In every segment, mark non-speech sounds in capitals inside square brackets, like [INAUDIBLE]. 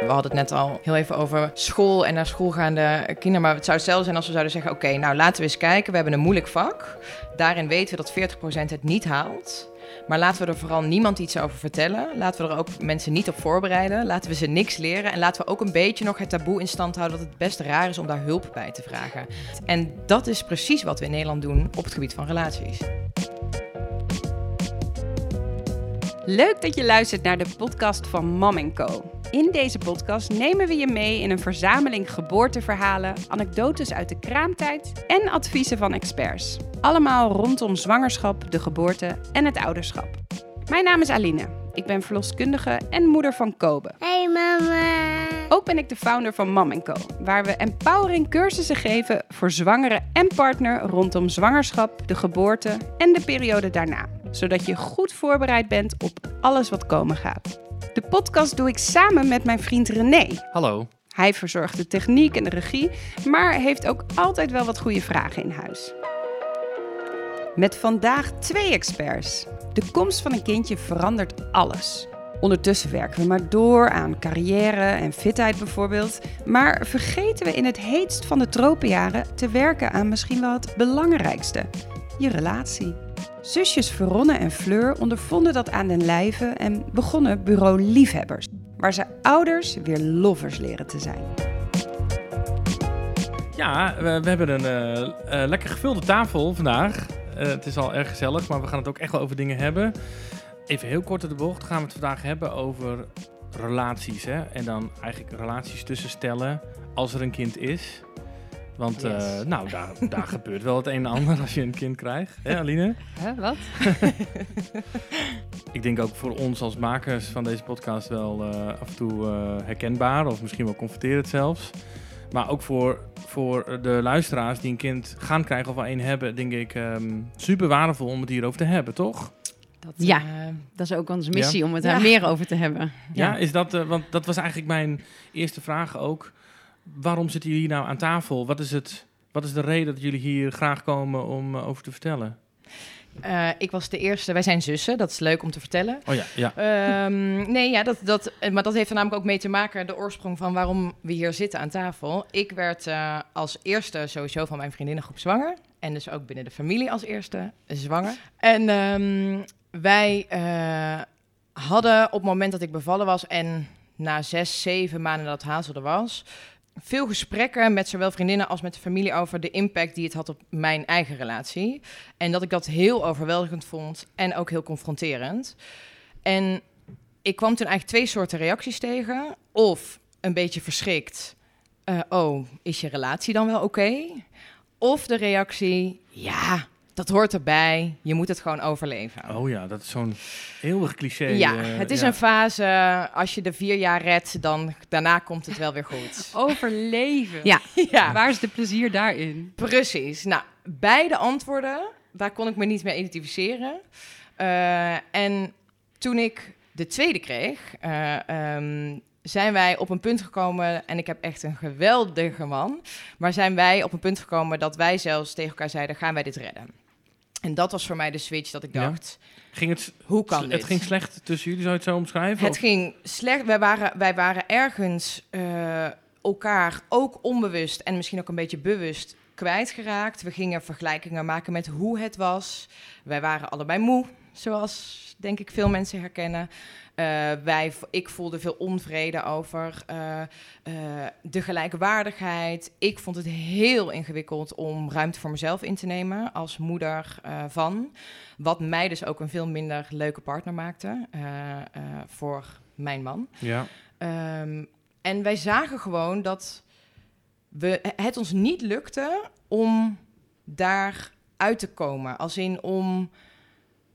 We hadden het net al heel even over school en naar school gaande kinderen. Maar het zou stel zijn als we zouden zeggen: Oké, nou laten we eens kijken. We hebben een moeilijk vak. Daarin weten we dat 40% het niet haalt. Maar laten we er vooral niemand iets over vertellen. Laten we er ook mensen niet op voorbereiden. Laten we ze niks leren. En laten we ook een beetje nog het taboe in stand houden dat het best raar is om daar hulp bij te vragen. En dat is precies wat we in Nederland doen op het gebied van relaties. Leuk dat je luistert naar de podcast van Mam Co. In deze podcast nemen we je mee in een verzameling geboorteverhalen, anekdotes uit de kraamtijd en adviezen van experts. Allemaal rondom zwangerschap, de geboorte en het ouderschap. Mijn naam is Aline. Ik ben verloskundige en moeder van Kobe. Hey mama. Ook ben ik de founder van Mam Co, waar we empowering cursussen geven voor zwangere en partner rondom zwangerschap, de geboorte en de periode daarna, zodat je goed voorbereid bent op alles wat komen gaat. De podcast doe ik samen met mijn vriend René. Hallo. Hij verzorgt de techniek en de regie, maar heeft ook altijd wel wat goede vragen in huis. Met vandaag twee experts. De komst van een kindje verandert alles. Ondertussen werken we maar door aan carrière en fitheid bijvoorbeeld. Maar vergeten we in het heetst van de tropenjaren te werken aan misschien wel het belangrijkste: je relatie. Zusjes Veronne en Fleur ondervonden dat aan den lijve en begonnen bureau Liefhebbers, waar ze ouders weer lovers leren te zijn. Ja, we, hebben een eh, eh, lekker gevulde tafel vandaag. Eh, het is al erg gezellig, maar we gaan het ook echt wel over dingen hebben. Even heel kort in de bocht gaan we het vandaag hebben over relaties. Hè? En dan eigenlijk relaties tussen stellen als er een kind is. Want Yes. eh, nou, daar, daar [LAUGHS] gebeurt wel het een en ander als je een kind krijgt. Hè, Aline? Hè, wat? [LAUGHS] Ik denk ook voor ons als makers van deze podcast wel eh, af en toe eh, herkenbaar. Of misschien wel confronterend zelfs. Maar ook voor, voor de luisteraars die een kind gaan krijgen of al een hebben, denk ik ehm, super waardevol om het hierover te hebben, toch? Dat, Ja. eh, dat is ook onze missie om het Ja. daar meer over te hebben. Ja, is dat, eh, want dat was eigenlijk mijn eerste vraag ook. Waarom zitten jullie hier nou aan tafel? Wat is, het, wat is de reden dat jullie hier graag komen om eh, over te vertellen? Eh, ik was de eerste. Wij zijn zussen, dat is leuk om te vertellen. Oh ja, ja. Ehm, nee, ja, dat, dat, maar dat heeft er namelijk ook mee te maken, de oorsprong van waarom we hier zitten aan tafel. Ik werd eh, als eerste sowieso van mijn vriendinnengroep zwanger. En dus ook binnen de familie als eerste zwanger. En ehm, wij hadden op het moment dat ik bevallen was en na zes, zeven maanden dat Hazel er was, veel gesprekken met zowel vriendinnen als met de familie over de impact die het had op mijn eigen relatie. En dat ik dat heel overweldigend vond en ook heel confronterend. En ik kwam toen eigenlijk twee soorten reacties tegen. Of een beetje verschrikt. eh, oh, is je relatie dan wel oké? Of de reactie, ja, dat hoort erbij. Je moet het gewoon overleven. Oh ja, dat is zo'n eeuwig cliché. ja, eh, het is ja. een fase. Als je de vier jaar redt, dan daarna komt het wel weer goed. [LAUGHS] Overleven. Ja. [LAUGHS] ja, Waar is de plezier daarin? Precies. Nou, beide antwoorden, daar kon ik me niet mee identificeren. Eh, en toen ik de tweede kreeg, eh, ehm, zijn wij op een punt gekomen, en ik heb echt een geweldige man, maar zijn wij op een punt gekomen dat wij zelfs tegen elkaar zeiden, gaan wij dit redden? En dat was voor mij de switch dat ik Ja. dacht, Ging het, hoe kan het dit? ging slecht tussen jullie, zou je het zo omschrijven? Het Of- ging slecht. Wij waren, wij waren ergens eh, elkaar ook onbewust en misschien ook een beetje bewust kwijtgeraakt. We gingen vergelijkingen maken met hoe het was. Wij waren allebei moe, zoals denk ik veel mensen herkennen. Eh, wij, ik voelde veel onvrede over eh, eh, de gelijkwaardigheid. Ik vond het heel ingewikkeld om ruimte voor mezelf in te nemen als moeder van. Wat mij dus ook een veel minder leuke partner maakte voor mijn man. Ja. Ehm, en wij zagen gewoon dat we, het ons niet lukte om daar uit te komen. Als in om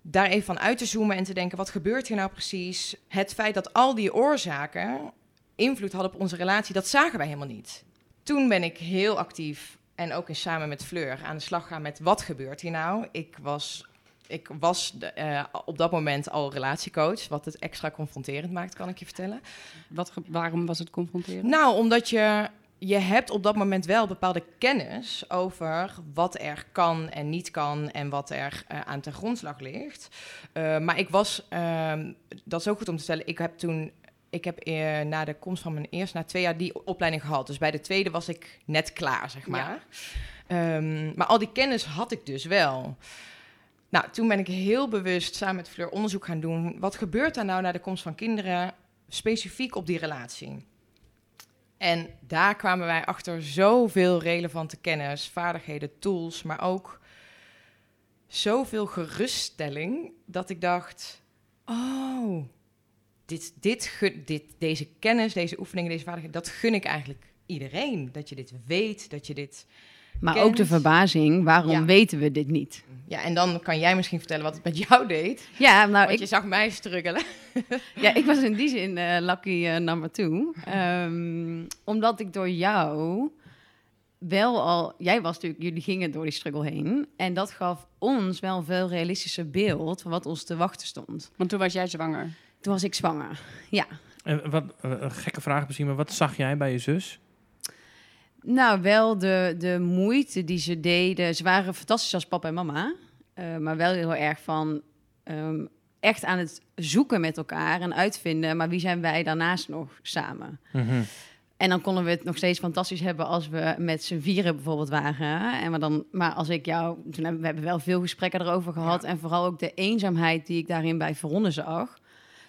daar even van uit te zoomen en te denken: wat gebeurt hier nou precies? Het feit dat al die oorzaken invloed hadden op onze relatie, dat zagen wij helemaal niet. Toen ben ik heel actief en ook in samen met Fleur aan de slag gaan met wat gebeurt hier nou. Ik was, ik was de, eh, op dat moment al relatiecoach, wat het extra confronterend maakt, kan ik je vertellen. Wat, waarom was het confronterend? Nou, omdat je, je hebt op dat moment wel bepaalde kennis over wat er kan en niet kan en wat er eh, aan ten grondslag ligt. Eh, maar ik was, ehm, dat is ook goed om te stellen, ik heb toen ik heb eh, na de komst van mijn eerste, na twee jaar die opleiding gehad. Dus bij de tweede was ik net klaar, zeg maar. Ehm, maar al die kennis had ik dus wel. Nou, toen ben ik heel bewust samen met Fleur onderzoek gaan doen. Wat gebeurt er nou na de komst van kinderen specifiek op die relatie? En daar kwamen wij achter zoveel relevante kennis, vaardigheden, tools, maar ook zoveel geruststelling dat ik dacht: oh, dit, dit, dit, deze kennis, deze oefeningen, deze vaardigheden, dat gun ik eigenlijk iedereen. Dat je dit weet, dat je dit. Maar Kent. ook de verbazing, waarom Ja. weten we dit niet? Ja, en dan kan jij misschien vertellen wat het met jou deed. Ja, nou, Want ik, je zag mij struggelen. [LAUGHS] ja, ik was in die zin eh, lucky eh, number two. Ehm, omdat ik door jou wel al... Jij was natuurlijk... Jullie gingen door die struggle heen. En dat gaf ons wel een veel realistischer beeld... van wat ons te wachten stond. Want toen was jij zwanger. Toen was ik zwanger. Ja. En wat, eh, een gekke vraag misschien, maar wat zag jij bij je zus? Nou, wel de, de moeite die ze deden. Ze waren fantastisch als papa en mama. eh, maar wel heel erg van ehm, echt aan het zoeken met elkaar en uitvinden. Maar wie zijn wij daarnaast nog samen? Mhm. En dan konden we het nog steeds fantastisch hebben als we met z'n vieren bijvoorbeeld waren. En maar, dan, maar als ik jou... Toen hebben we hebben wel veel gesprekken erover gehad. En vooral ook de eenzaamheid die ik daarin bij Veronne zag.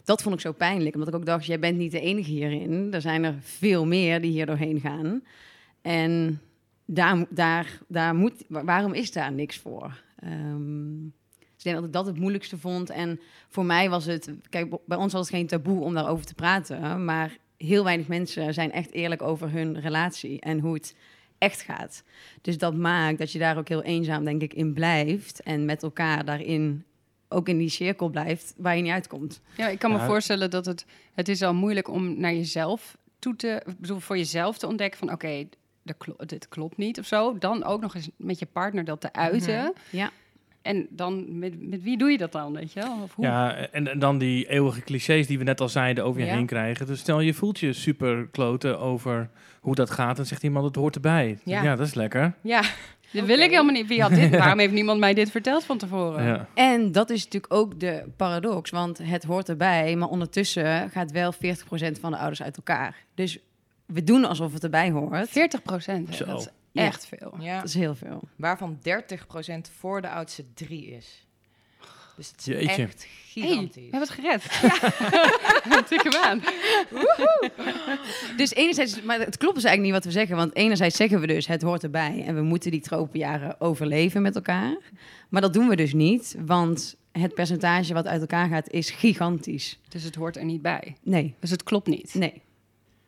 Dat vond ik zo pijnlijk. Omdat ik ook dacht, jij bent niet de enige hierin. Er zijn er veel meer die hier doorheen gaan. En daar, daar, daar moet, wa- waarom is daar niks voor? Ehm, dus ik denk dat ik dat het moeilijkste vond. En voor mij was het... Kijk, bij ons was het geen taboe om daarover te praten. Maar heel weinig mensen zijn echt eerlijk over hun relatie en hoe het echt gaat. Dus dat maakt dat je daar ook heel eenzaam, denk ik, in blijft. En met elkaar daarin ook in die cirkel blijft waar je niet uitkomt. Ja, ik kan me Ja. voorstellen dat het... Het is al moeilijk om naar jezelf toe te... Bedoel, voor jezelf te ontdekken van... Oké, klo- dit klopt niet of zo. Dan ook nog eens met je partner dat te uiten. Ja. En dan, met, met wie doe je dat dan, weet je wel? Of hoe? Ja, en, en dan die eeuwige clichés die we net al zeiden over je Ja. heen krijgen. Dus stel je voelt je super kloten over hoe dat gaat. En zegt iemand, het hoort erbij. Ja. Ja, dat is lekker. Ja, [LAUGHS] Dat wil ik helemaal niet. Wie had dit? [LAUGHS] Waarom heeft niemand mij dit verteld van tevoren? Ja. En dat is natuurlijk ook de paradox, want het hoort erbij, maar ondertussen gaat wel 40% van de ouders uit elkaar. Dus we doen alsof het erbij hoort. 40 procent. Dat is Ja. echt veel. ja. Dat is heel veel. waarvan 30% voor de oudste drie is. Dus het is Jeetje. echt Hey, we gigantisch. hebben het gered. Tik hem aan. Dus enerzijds, maar het klopt dus eigenlijk niet wat we zeggen, want enerzijds zeggen we dus het hoort erbij en we moeten die tropenjaren overleven met elkaar. Maar dat doen we dus niet, want het percentage wat uit elkaar gaat is gigantisch. Dus het hoort er niet bij. Nee, Dus het klopt niet. nee.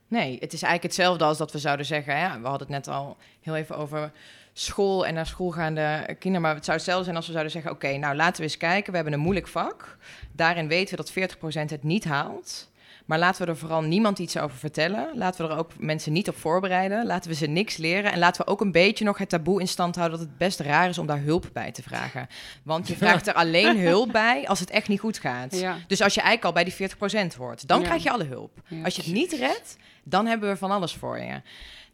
Nee, het is eigenlijk hetzelfde als dat we zouden zeggen. Hè? We hadden het net al heel even over school en naar school gaande kinderen. Maar het zou hetzelfde zijn als we zouden zeggen... oké, nou laten we eens kijken. We hebben een moeilijk vak. Daarin weten we dat 40% het niet haalt. Maar laten we er vooral niemand iets over vertellen. Laten we er ook mensen niet op voorbereiden. Laten we ze niks leren. En laten we ook een beetje nog het taboe in stand houden... dat het best raar is om daar hulp bij te vragen. Want je vraagt er alleen hulp bij als het echt niet goed gaat. Ja. Dus als je eigenlijk al bij die 40% hoort, dan Ja. krijg je alle hulp. Ja. Als je het niet redt, dan hebben we van alles voor je.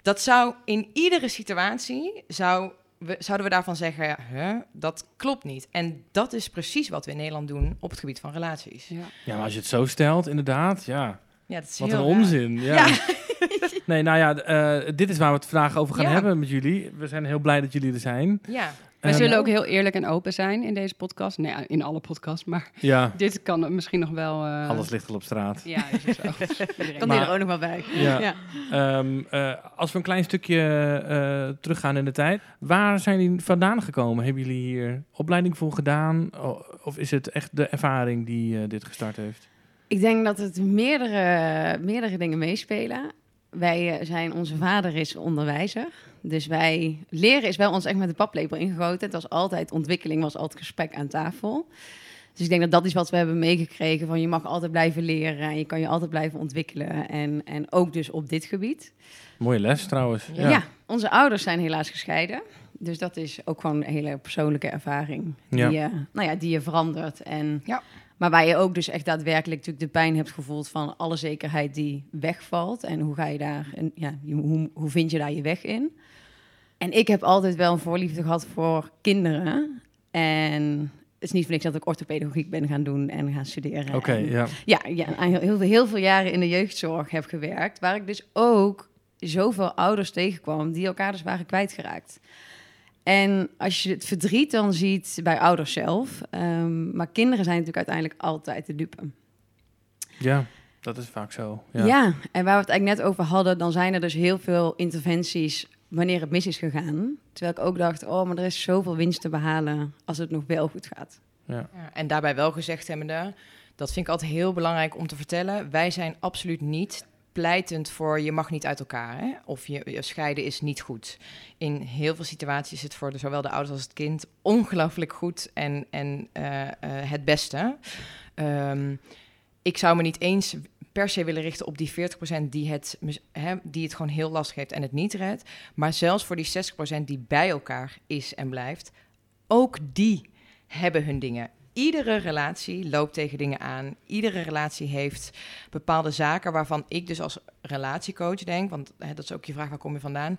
Dat zou in iedere situatie, zou, we, zouden we daarvan zeggen, huh, dat klopt niet. En dat is precies wat we in Nederland doen op het gebied van relaties. Ja. ja, maar als je het zo stelt, inderdaad, ja. Ja, dat is Wat heel een raar. onzin. Ja. nee, nou ja, eh, dit is waar we het vandaag over gaan Ja. hebben met jullie. We zijn heel blij dat jullie er zijn. Ja, Wij Ehm, zullen ook heel eerlijk en open zijn in deze podcast. Nee, ja, in alle podcasts. Maar Ja, [LAUGHS] dit kan misschien nog wel... eh, alles ligt al op straat. Ja, is het zo. [LAUGHS] Iedereen. Kan Maar- er ook nog wel bij. Ja. Ja. Ehm, eh, als we een klein stukje eh, teruggaan in de tijd. Waar zijn jullie vandaan gekomen? Hebben jullie hier opleiding voor gedaan? Of is het echt de ervaring die eh, dit gestart heeft? Ik denk dat het meerdere, meerdere dingen meespelen. Wij eh, zijn, onze vader is onderwijzer. Dus wij leren is wel ons echt met de paplepel ingegoten. Het was altijd ontwikkeling, was altijd gesprek aan tafel. Dus ik denk dat dat is wat we hebben meegekregen. Van je mag altijd blijven leren en je kan je altijd blijven ontwikkelen. En, en ook dus op dit gebied. Mooie les trouwens. Ja. Ja. onze ouders zijn helaas gescheiden. Dus dat is ook gewoon een hele persoonlijke ervaring. Ja. Die, je, nou ja, die je verandert. En, Ja. Maar waar je ook dus echt daadwerkelijk natuurlijk de pijn hebt gevoeld van alle zekerheid die wegvalt. En hoe ga je daar, en ja, hoe, hoe vind je daar je weg in? En ik heb altijd wel een voorliefde gehad voor kinderen. En is niet voor niks dat ik orthopedagogiek ben gaan doen en gaan studeren. Oké, ja. ja, ja heel, heel, veel- heel veel jaren in de jeugdzorg heb gewerkt, waar ik dus ook zoveel ouders tegenkwam die elkaar dus waren kwijtgeraakt. En als je het verdriet dan ziet bij ouders zelf, ehm, maar kinderen zijn natuurlijk uiteindelijk altijd de dupe. Ja, dat is vaak zo. Ja. Ja. en waar we het eigenlijk net over hadden, dan zijn er dus heel veel interventies wanneer het mis is gegaan. Terwijl ik ook dacht, oh, maar er is zoveel winst te behalen als het nog wel goed gaat. Ja, en daarbij wel gezegd hebbende, dat vind ik altijd heel belangrijk om te vertellen. Wij zijn absoluut niet pleitend voor je mag niet uit elkaar. Hè? Of je, scheiden is niet goed. In heel veel situaties is het voor zowel de ouders als het kind ongelooflijk goed en, en eh, eh, het beste. Ehm, ik zou me niet eens per se willen richten op die 40% die het, die het gewoon heel lastig heeft en het niet redt. Maar zelfs voor die 60% die bij elkaar is en blijft, ook die hebben hun dingen. Iedere relatie loopt tegen dingen aan. Iedere relatie heeft bepaalde zaken waarvan ik dus als relatiecoach denk, want hè, dat is ook je vraag, waar kom je vandaan?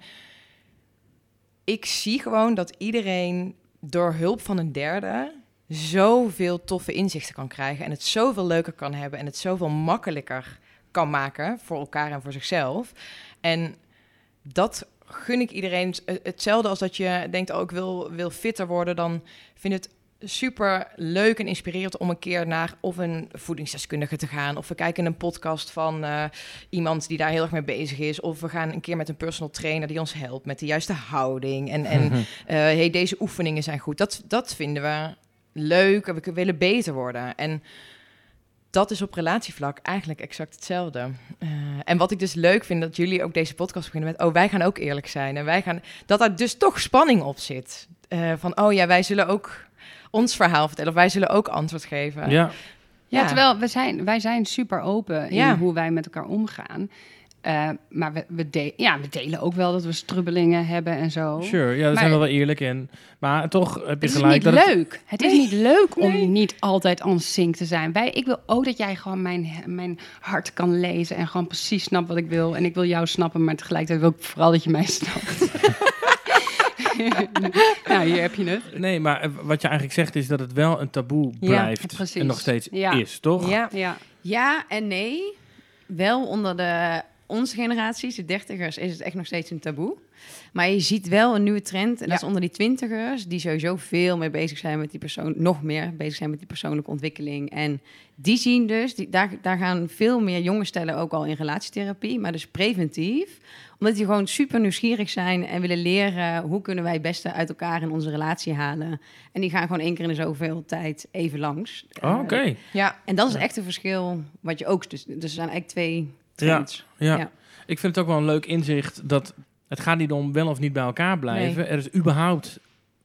Ik zie gewoon dat iedereen door hulp van een derde zoveel toffe inzichten kan krijgen en het zoveel leuker kan hebben en het zoveel makkelijker kan maken voor elkaar en voor zichzelf. En dat gun ik iedereen. Hetzelfde als dat je denkt, oh, ik wil, wil fitter worden, dan vind het super leuk en inspirerend om een keer naar of een voedingsdeskundige te gaan. Of we kijken een podcast van eh, iemand die daar heel erg mee bezig is. Of we gaan een keer met een personal trainer die ons helpt met de juiste houding. En, en eh, hey, deze oefeningen zijn goed. Dat, dat vinden we leuk en we willen beter worden. En dat is op relatievlak eigenlijk exact hetzelfde. Eh, en wat ik dus leuk vind, dat jullie ook deze podcast beginnen met... oh, wij gaan ook eerlijk zijn. En wij gaan... Dat er dus toch spanning op zit. Eh, van, oh ja, wij zullen ook ons verhaal vertellen. Of wij zullen ook antwoord geven. Ja. Ja, terwijl we zijn, wij zijn super open in Ja. hoe wij met elkaar omgaan. Eh, maar we, we, de- ja, we delen ook wel dat we strubbelingen hebben en zo. Sure, ja, daar Maar- zijn we wel eerlijk in. Maar toch heb je Het is gelijk niet dat het- leuk. Het, is niet leuk om niet altijd on sync te zijn. Wij, ik wil ook dat jij gewoon mijn, mijn hart kan lezen en gewoon precies snapt wat ik wil. En ik wil jou snappen, maar tegelijkertijd wil ik vooral dat je mij snapt. [LAUGHS] nou, hier heb je het. Nee, maar eh, wat je eigenlijk zegt is dat het wel een taboe Ja, blijft. precies. En nog steeds Ja. is, toch? Ja, Ja, Ja en nee. Wel onder de, onze generaties, de dertigers, is het echt nog steeds een taboe. Maar je ziet wel een nieuwe trend. En dat is onder die twintigers, die sowieso veel meer bezig zijn met die persoon, nog meer bezig zijn met die persoonlijke ontwikkeling. En die zien dus, die, daar, daar gaan veel meer jonge stellen ook al in relatietherapie, maar dus preventief. Omdat die gewoon super nieuwsgierig zijn en willen leren hoe kunnen wij het beste uit elkaar in onze relatie halen. En die gaan gewoon één keer in de zoveel tijd even langs. Oh, Oké. ja. En dat is echt een verschil wat je ook... Dus, dus er zijn eigenlijk twee trends. Ja. Ja. Ik vind het ook wel een leuk inzicht dat het gaat niet om wel of niet bij elkaar blijven. Er is überhaupt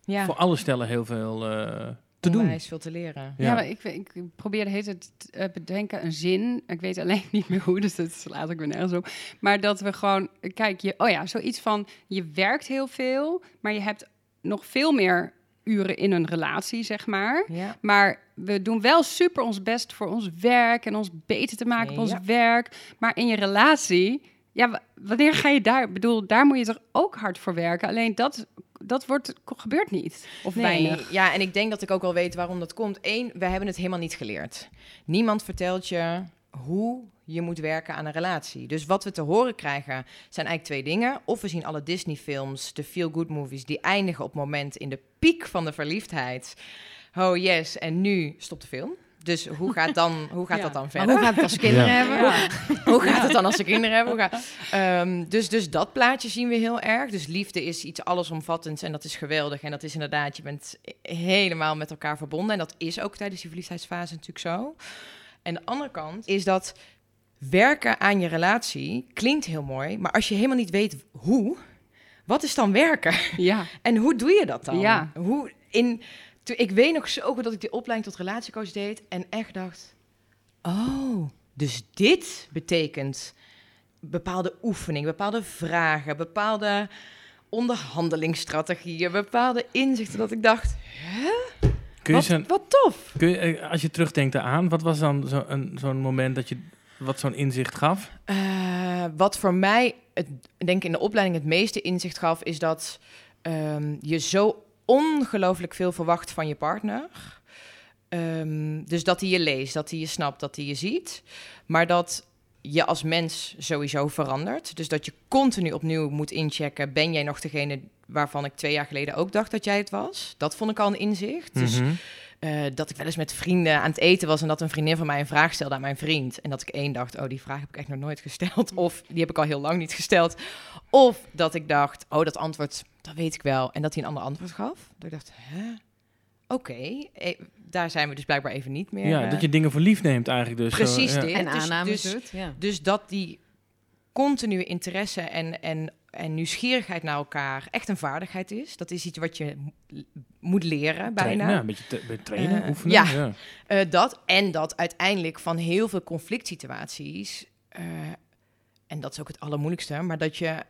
ja. voor alle stellen heel veel eh, te doen. Onwijs veel te leren. ja. Ja. maar ik, ik probeer de hele tijd te eh, bedenken een zin. Ik weet alleen [LAUGHS] niet meer hoe, dus dat slaat ik weer nergens op. Maar dat we gewoon, kijk, je, oh ja, zoiets van, je werkt heel veel, maar je hebt nog veel meer uren in een relatie, zeg maar. Ja. Maar we doen wel super ons best voor ons werk en ons beter te maken op ons Ja. werk. Maar in je relatie, ja, wa- wanneer ga je daar? Bedoel, daar moet je toch ook hard voor werken. Alleen dat, dat wordt, gebeurt niet. Of Nee, weinig. ja, en ik denk dat ik ook wel weet waarom dat komt. Eén, we hebben het helemaal niet geleerd. Niemand vertelt je hoe je moet werken aan een relatie. Dus wat we te horen krijgen zijn eigenlijk twee dingen. Of we zien alle Disney-films, de feel-good movies, die eindigen op het moment in de piek van de verliefdheid. Oh yes, en nu stopt de film. Dus hoe gaat, dan, [LAUGHS] hoe gaat Ja. dat dan Maar verder? hoe gaat het als ze kinderen Ja. hebben? [LAUGHS] Hoe gaat het dan als ze kinderen hebben? Hoe gaat- Ehm, dus, dus dat plaatje zien we heel erg. Dus liefde is iets allesomvattends en dat is geweldig. En dat is inderdaad, je bent helemaal met elkaar verbonden. En dat is ook tijdens die verliefdheidsfase natuurlijk zo. En de andere kant is dat werken aan je relatie klinkt heel mooi. Maar als je helemaal niet weet hoe, wat is dan werken? Ja. [LAUGHS] En hoe doe je dat dan? Ja. Hoe in, toen, ik weet nog zo goed dat ik die opleiding tot relatiecoach deed en echt dacht: oh, dus dit betekent bepaalde oefening, bepaalde vragen, bepaalde onderhandelingsstrategieën, bepaalde inzichten. Dat ik dacht: Kun je wat, wat tof. kun je, eh, als je terugdenkt aan, wat was dan zo een- zo'n moment dat je wat zo'n inzicht gaf? Eh, wat voor mij, het, denk ik in de opleiding het meeste inzicht gaf, is dat ehm, je zo ongelooflijk veel verwacht van je partner. Ehm, dus dat hij je leest, dat hij je snapt, dat hij je ziet. Maar dat je als mens sowieso verandert. Dus dat je continu opnieuw moet inchecken. Ben jij nog degene waarvan ik twee jaar geleden ook dacht dat jij het was? Dat vond ik al een inzicht. Dus Eh, dat ik wel eens met vrienden aan het eten was en dat een vriendin van mij een vraag stelde aan mijn vriend. En dat ik één dacht, oh, die vraag heb ik echt nog nooit gesteld. Of die heb ik al heel lang niet gesteld. Of dat ik dacht, oh, dat antwoord, dat weet ik wel. En dat hij een ander antwoord gaf. Dat ik dacht, hè? Oké, eh, daar zijn we dus blijkbaar even niet meer. ja, eh, dat je dingen voor lief neemt eigenlijk dus. Precies Zo, ja. dit. En Dus- aannames dus- doet, ja. dus dat die continue interesse en, en, en nieuwsgierigheid naar elkaar echt een vaardigheid is. Dat is iets wat je mo- moet leren bijna. Trainen, ja, een beetje, te- be- trainen, Eh, oefenen. ja. ja. Eh, dat en dat uiteindelijk van heel veel conflict situaties, eh, en dat is ook het allermoeilijkste, maar dat je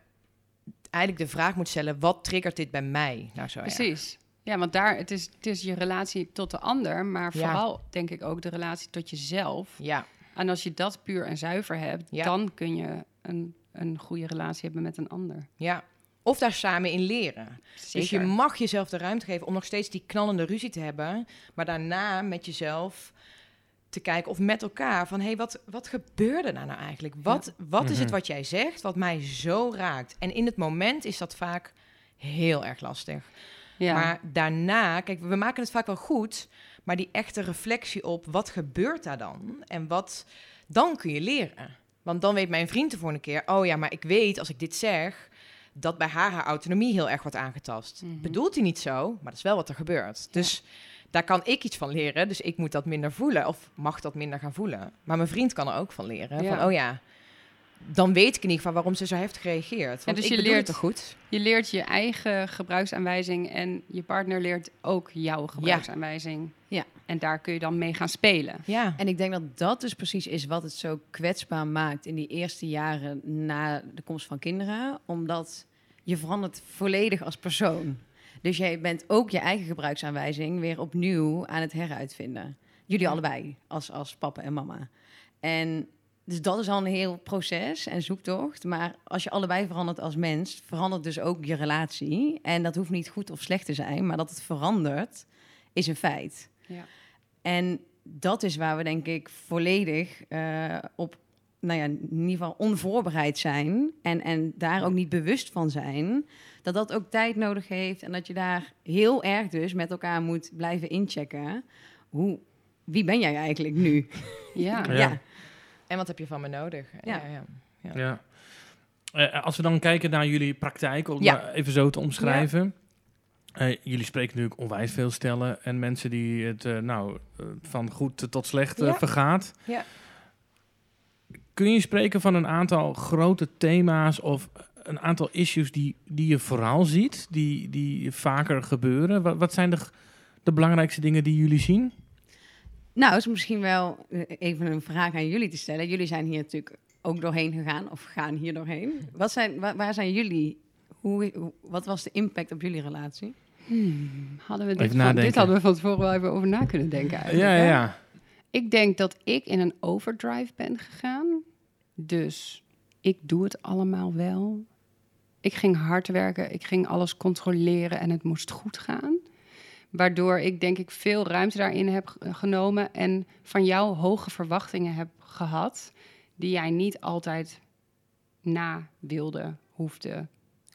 eigenlijk de vraag moet stellen, wat triggert dit bij mij? Nou zo. Precies. Ja, want daar, het is, het is je relatie tot de ander, maar Ja. vooral denk ik ook de relatie tot jezelf. Ja, En als je dat puur en zuiver hebt, Ja. dan kun je een, een goede relatie hebben met een ander. ja. Of daar samen in leren. Zeker. Dus je mag jezelf de ruimte geven om nog steeds die knallende ruzie te hebben, maar daarna met jezelf te kijken of met elkaar van hé, hey, wat, wat gebeurde daar nou eigenlijk? Wat, wat is het Mhm. wat jij zegt wat mij zo raakt? En in het moment is dat vaak heel erg lastig. ja. Maar daarna, kijk, we maken het vaak wel goed, maar die echte reflectie op wat gebeurt daar dan en wat dan kun je leren. Want dan weet mijn vriend de volgende keer, oh ja, maar ik weet als ik dit zeg, dat bij haar haar autonomie heel erg wordt aangetast. Mhm. Bedoelt hij niet zo, maar dat is wel wat er gebeurt. Dus daar kan ik iets van leren, dus ik moet dat minder voelen of mag dat minder gaan voelen. Maar mijn vriend kan er ook van leren, Ja. van oh ja, dan weet ik in ieder geval waarom ze zo heeft gereageerd. Want dus ik je bedoel leert- het toch goed? Je leert je eigen gebruiksaanwijzing en je partner leert ook jouw gebruiksaanwijzing. Ja. En daar kun je dan mee gaan spelen. Ja. En ik denk dat dat dus precies is wat het zo kwetsbaar maakt in die eerste jaren na de komst van kinderen. Omdat je verandert volledig als persoon. Dus jij bent ook je eigen gebruiksaanwijzing weer opnieuw aan het heruitvinden. Jullie allebei, als, als papa en mama. En dus dat is al een heel proces en zoektocht. Maar als je allebei verandert als mens, verandert dus ook je relatie. En dat hoeft niet goed of slecht te zijn, maar dat het verandert, is een feit. Ja. En dat is waar we denk ik volledig eh, op, nou ja, in ieder geval onvoorbereid zijn. En, en daar ook niet bewust van zijn. Dat dat ook tijd nodig heeft. En dat je daar heel erg dus met elkaar moet blijven inchecken. Hoe, wie ben jij eigenlijk nu? Ja. [LAUGHS] Ja. En wat heb je van me nodig? Ja. ja, ja. Ja. Eh, als we dan kijken naar jullie praktijk, om Ja. maar even zo te omschrijven. Eh, jullie spreken natuurlijk onwijs veel stellen en mensen die het eh, nou, eh, van goed tot slecht eh, Ja. vergaat. Ja. Kun je spreken van een aantal grote thema's of een aantal issues die, die je vooral ziet, die, die vaker gebeuren? Wat, wat zijn de, de belangrijkste dingen die jullie zien? Nou, is misschien wel eh, even een vraag aan jullie te stellen. Jullie zijn hier natuurlijk ook doorheen gegaan of gaan hier doorheen. Wat zijn, waar, waar zijn jullie? Hoe, wat was de impact op jullie relatie? Hmm, hadden we dit, van, dit hadden we van tevoren wel even over na kunnen denken eigenlijk. Ja, ja. Ik denk dat ik in een overdrive ben gegaan. Dus ik doe het allemaal wel. Ik ging hard werken, ik ging alles controleren en het moest goed gaan. Waardoor ik denk ik veel ruimte daarin heb genomen en van jou hoge verwachtingen heb gehad, die jij niet altijd na wilde, hoefde,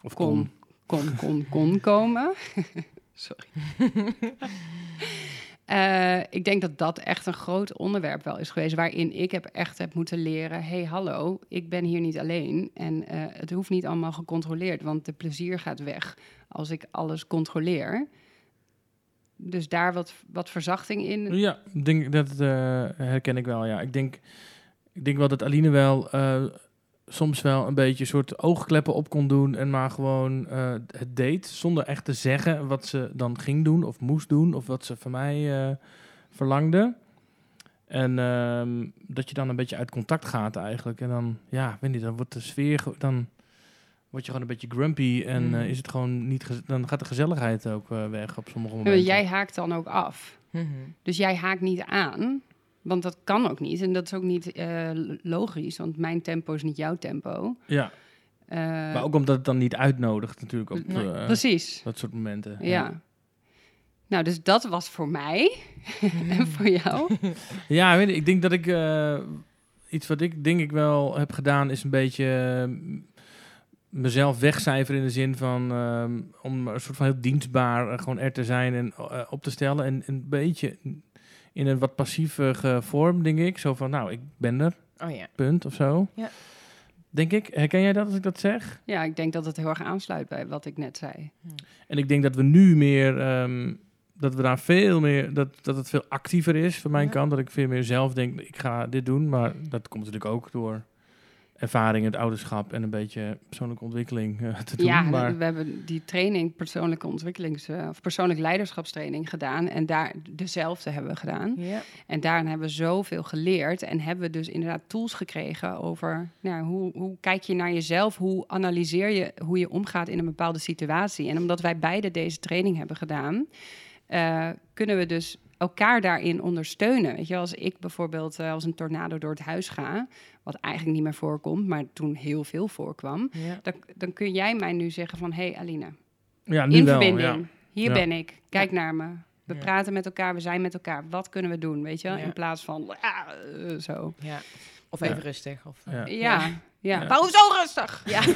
Of kon, kon, kon, kon komen. [LAUGHS] Sorry. [LAUGHS] Eh, ik denk dat dat echt een groot onderwerp wel is geweest, waarin ik heb echt heb moeten leren: hey, hallo, ik ben hier niet alleen en eh, het hoeft niet allemaal gecontroleerd, want de plezier gaat weg als ik alles controleer. Dus daar wat, wat verzachting in. Ja, denk dat eh, herken ik wel. Ja, ik denk, ik denk wel dat Aline wel eh, soms wel een beetje een soort oogkleppen op kon doen en maar gewoon eh, het deed zonder echt te zeggen wat ze dan ging doen of moest doen of wat ze van mij verlangde. En ehm, dat je dan een beetje uit contact gaat eigenlijk. En dan, ja, weet niet, dan wordt de sfeer, dan word je gewoon een beetje grumpy en Mm. eh, is het gewoon niet, dan gaat de gezelligheid ook eh, weg op sommige momenten. Jij haakt dan ook af. Mhm. Dus jij haakt niet aan, want dat kan ook niet. En dat is ook niet eh, logisch, want mijn tempo is niet jouw tempo. Ja. Eh, Maar ook omdat het dan niet uitnodigt natuurlijk op eh, Precies, dat soort momenten. ja. Nou, dus dat was voor mij. [LAUGHS] en voor jou? [LAUGHS] Ja, weet je, ik denk dat ik... eh, iets wat ik denk ik wel heb gedaan is een beetje... mezelf wegcijferen in de zin van... ehm, om een soort van heel dienstbaar eh, gewoon er te zijn en eh, op te stellen. En een beetje in een wat passieve vorm, denk ik. Zo van, nou, ik ben er, Oh ja. punt of zo. Ja. Denk ik. Herken jij dat als ik dat zeg? Ja, ik denk dat het heel erg aansluit bij wat ik net zei. En ik denk dat we nu meer, ehm, dat we daar veel meer, dat, dat het veel actiever is van mijn Ja. kant. Dat ik veel meer zelf denk, ik ga dit doen. Maar dat komt natuurlijk ook door ervaring, het ouderschap en een beetje persoonlijke ontwikkeling eh, te doen. Ja, maar, we hebben die training, persoonlijke ontwikkelings- eh, of persoonlijk leiderschapstraining gedaan. En daar dezelfde hebben we gedaan. Ja. En daarin hebben we zoveel geleerd. En hebben we dus inderdaad tools gekregen over nou, hoe, hoe kijk je naar jezelf? Hoe analyseer je hoe je omgaat in een bepaalde situatie? En omdat wij beide deze training hebben gedaan, eh, kunnen we dus elkaar daarin ondersteunen. Weet je, als ik bijvoorbeeld eh, als een tornado door het huis ga, wat eigenlijk niet meer voorkomt, maar toen heel veel voorkwam, Ja. dan, dan kun jij mij nu zeggen van, hé hey Aline, ja, nu in wel. verbinding. Ja. Hier Ja. ben ik. Kijk naar me. We Ja. praten met elkaar, we zijn met elkaar. Wat kunnen we doen, weet je? In plaats van eh, zo. Ja. Of Ja. even rustig. Of, eh, Ja. Ja, ja. Ja. Waarom zo rustig? Ja. [LAUGHS]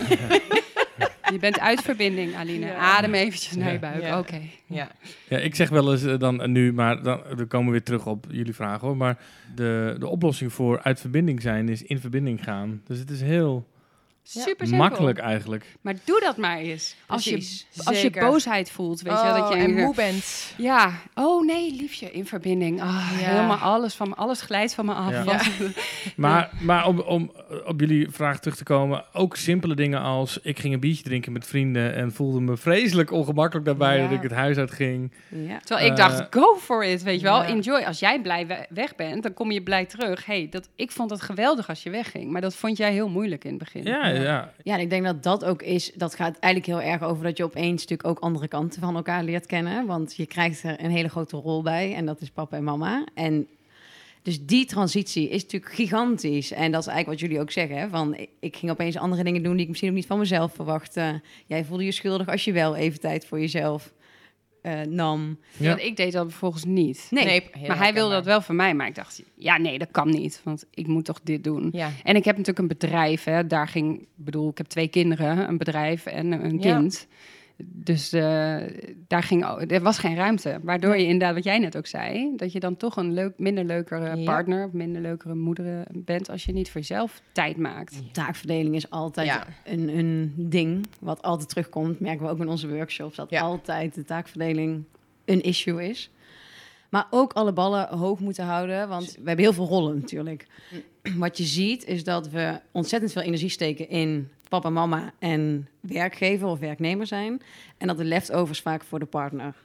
[LAUGHS] Je bent uit verbinding, Aline. Ja. Adem eventjes naar je buik. Ja. Oké. ja. Ja, ik zeg wel eens eh, dan nu, maar dan, we komen weer terug op jullie vraag hoor. Maar de, de oplossing voor uit verbinding zijn is in verbinding gaan. Dus het is heel Super simpel. makkelijk eigenlijk. Maar doe dat maar eens. Als je, als je boosheid voelt, weet je wel, dat je Oh, en moe bent. Ja, oh nee, liefje, in verbinding. Ah, Ja. Helemaal alles van me, alles glijdt van me af. Ja. [LAUGHS] Maar, maar om, om op jullie vraag terug te komen, ook simpele dingen als ik ging een biertje drinken met vrienden en voelde me vreselijk ongemakkelijk daarbij Ja. dat ik het huis uit ging. Ja. Terwijl ik Eh, dacht, go for it, weet je wel. ja. Enjoy. Als jij blij we- weg bent, dan kom je blij terug. hey, dat, ik vond het geweldig als je wegging. Maar dat vond jij heel moeilijk in het begin. Ja, ja. Ja, ik denk dat dat ook is. Dat gaat eigenlijk heel erg over dat je opeens natuurlijk ook andere kanten van elkaar leert kennen. Want je krijgt er een hele grote rol bij. En dat is papa en mama. En dus die transitie is natuurlijk gigantisch. En dat is eigenlijk wat jullie ook zeggen. Van, ik ging opeens andere dingen doen die ik misschien ook niet van mezelf verwachtte. Jij voelde je schuldig als je wel even tijd voor jezelf eh, nam. Ja. Want ik deed dat vervolgens niet. Nee, maar hij wilde dat wel van mij. Maar ik dacht, ja, nee, dat kan niet. Want ik moet toch dit doen. Ja. En ik heb natuurlijk een bedrijf. Hè. Daar ging, ik bedoel, ik heb twee kinderen, een bedrijf en een Ja. Dus eh, daar ging, er was geen ruimte. Waardoor je inderdaad, wat jij net ook zei, dat je dan toch een leuk, minder leukere partner, of minder leukere moeder bent als je niet voor jezelf tijd maakt. Taakverdeling is altijd Ja. een, een ding wat altijd terugkomt. Merken we ook in onze workshops dat Ja. altijd de taakverdeling een issue is. Maar ook alle ballen hoog moeten houden, want we hebben heel veel rollen natuurlijk. Wat je ziet is dat we ontzettend veel energie steken in papa, mama en werkgever of werknemer zijn. En dat de leftovers vaak voor de partner.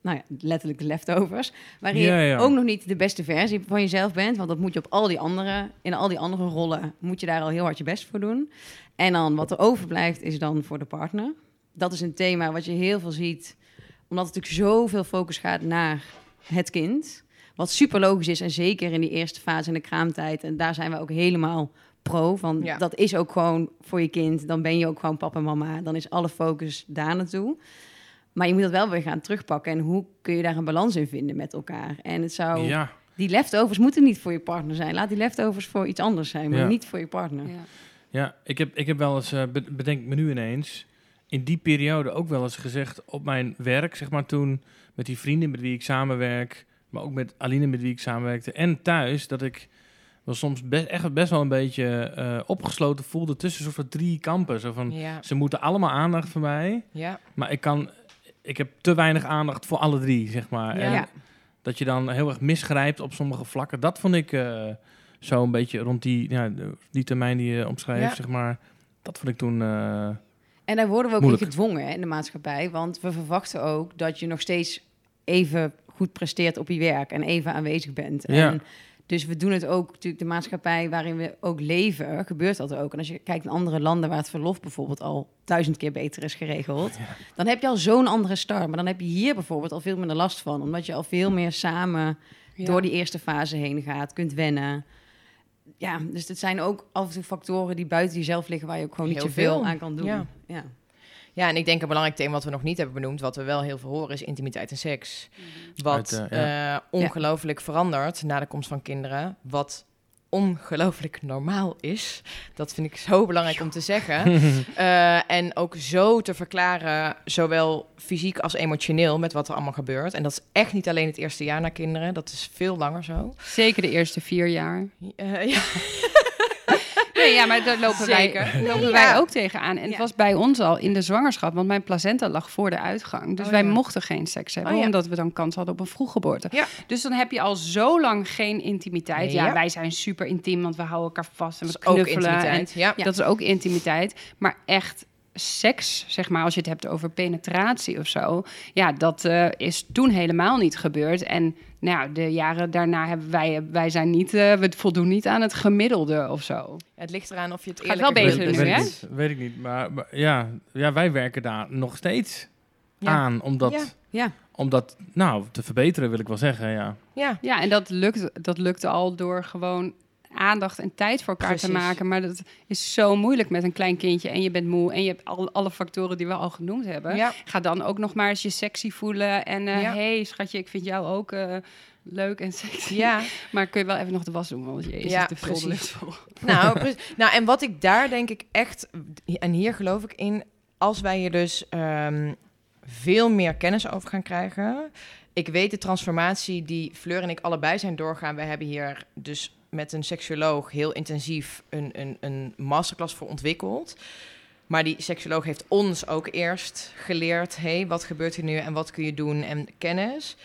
Nou ja, letterlijk de leftovers. Waarin Ja, je ook nog niet de beste versie van jezelf bent. Want dat moet je op al die andere, in al die andere rollen, moet je daar al heel hard je best voor doen. En dan wat er overblijft is dan voor de partner. Dat is een thema wat je heel veel ziet. Omdat er natuurlijk zoveel focus gaat naar het kind. Wat super logisch is. En zeker in die eerste fase in de kraamtijd. En daar zijn we ook helemaal pro. Van, Ja. Dat is ook gewoon voor je kind. Dan ben je ook gewoon papa en mama. Dan is alle focus daar naartoe. Maar je moet dat wel weer gaan terugpakken. En hoe kun je daar een balans in vinden met elkaar? En het zou... ja. Die leftovers moeten niet voor je partner zijn. Laat die leftovers voor iets anders zijn, maar Ja. niet voor je partner. Ja. Ja, ik heb, ik heb wel eens, eh, be- bedenk me nu ineens, in die periode ook wel eens gezegd op mijn werk, zeg maar toen, met die vrienden met wie ik samenwerk, maar ook met Aline met wie ik samenwerkte en thuis, dat ik wel soms best, echt best wel een beetje eh, opgesloten voelde tussen soort van drie kampen. Zo van, Ja. ze moeten allemaal aandacht van mij, Ja. maar ik kan, ik heb te weinig aandacht voor alle drie, zeg maar. Ja. En Ja. dat je dan heel erg misgrijpt op sommige vlakken, dat vond ik eh, zo een beetje rond die, ja, die termijn die je omschrijft, zeg maar. Dat vond ik toen... eh, En daar worden we ook Moeilijk. in gedwongen in de maatschappij. Want we verwachten ook dat je nog steeds even goed presteert op je werk en even aanwezig bent. Ja. En dus we doen het ook, natuurlijk de maatschappij waarin we ook leven, gebeurt dat ook. En als je kijkt naar andere landen waar het verlof bijvoorbeeld al duizend keer beter is geregeld, dan heb je al zo'n andere start. Maar dan heb je hier bijvoorbeeld al veel minder last van, omdat je al veel meer samen Ja. door die eerste fase heen gaat, kunt wennen. Ja, dus het zijn ook af en toe factoren die buiten jezelf liggen, waar je ook gewoon niet Heel zoveel veel. aan kan doen. Ja. ja. Ja, en ik denk een belangrijk thema wat we nog niet hebben benoemd, wat we wel heel veel horen, is intimiteit en seks. Wat Uit, eh, eh, ongelooflijk verandert na de komst van kinderen. Wat ongelooflijk normaal is. Dat vind ik zo belangrijk om te zeggen. [LAUGHS] Eh, en ook zo te verklaren, zowel fysiek als emotioneel, met wat er allemaal gebeurt. En dat is echt niet alleen het eerste jaar na kinderen, dat is veel langer zo. Zeker de eerste vier jaar. Eh, ja. [LAUGHS] Nee, ja, maar daar lopen, Zeker. wij, lopen wij ook tegenaan. En het was bij ons al in de zwangerschap, want mijn placenta lag voor de uitgang. Dus Oh, wij ja. mochten geen seks hebben, Oh, omdat we dan kans hadden op een vroeggeboorte. Dus dan heb je al zo lang geen intimiteit. Ja, Ja. wij zijn super intiem, want we houden elkaar vast en we Dat is ook knuffelen. intimiteit. Ja. En Dat is ook intimiteit. Maar echt seks, zeg maar, als je het hebt over penetratie of zo. Ja, dat eh, is toen helemaal niet gebeurd. En nou, ja, de jaren daarna hebben wij, wij zijn niet, eh, we voldoen niet aan het gemiddelde of zo. Het ligt eraan of je het Gaat eerlijk wel beter wil nu, doen. hè? weet, ik, weet ik niet. Maar, maar ja, ja, wij werken daar nog steeds Ja. aan om dat, Ja. Ja. om dat nou, te verbeteren, wil ik wel zeggen. Ja. Ja. Ja, en dat lukt, dat lukt al door gewoon aandacht en tijd voor elkaar te maken. Maar dat is zo moeilijk met een klein kindje en je bent moe en je hebt al, alle factoren die we al genoemd hebben. Ja. Ga dan ook nog maar eens je sexy voelen en Ja. hey schatje, ik vind jou ook eh, leuk en [LAUGHS] sexy. ja. Maar kun je wel even nog de was doen, want Ja, de vulde precies. ligt vol. [LAUGHS] Nou, precies. nou, en wat ik daar denk ik echt, en hier geloof ik in, als wij hier dus ehm, veel meer kennis over gaan krijgen. Ik weet de transformatie die Fleur en ik allebei zijn doorgaan. We hebben hier dus met een seksuoloog heel intensief een, een, een masterclass voor ontwikkeld. Maar die seksuoloog heeft ons ook eerst geleerd: hey, wat gebeurt er nu en wat kun je doen en kennis.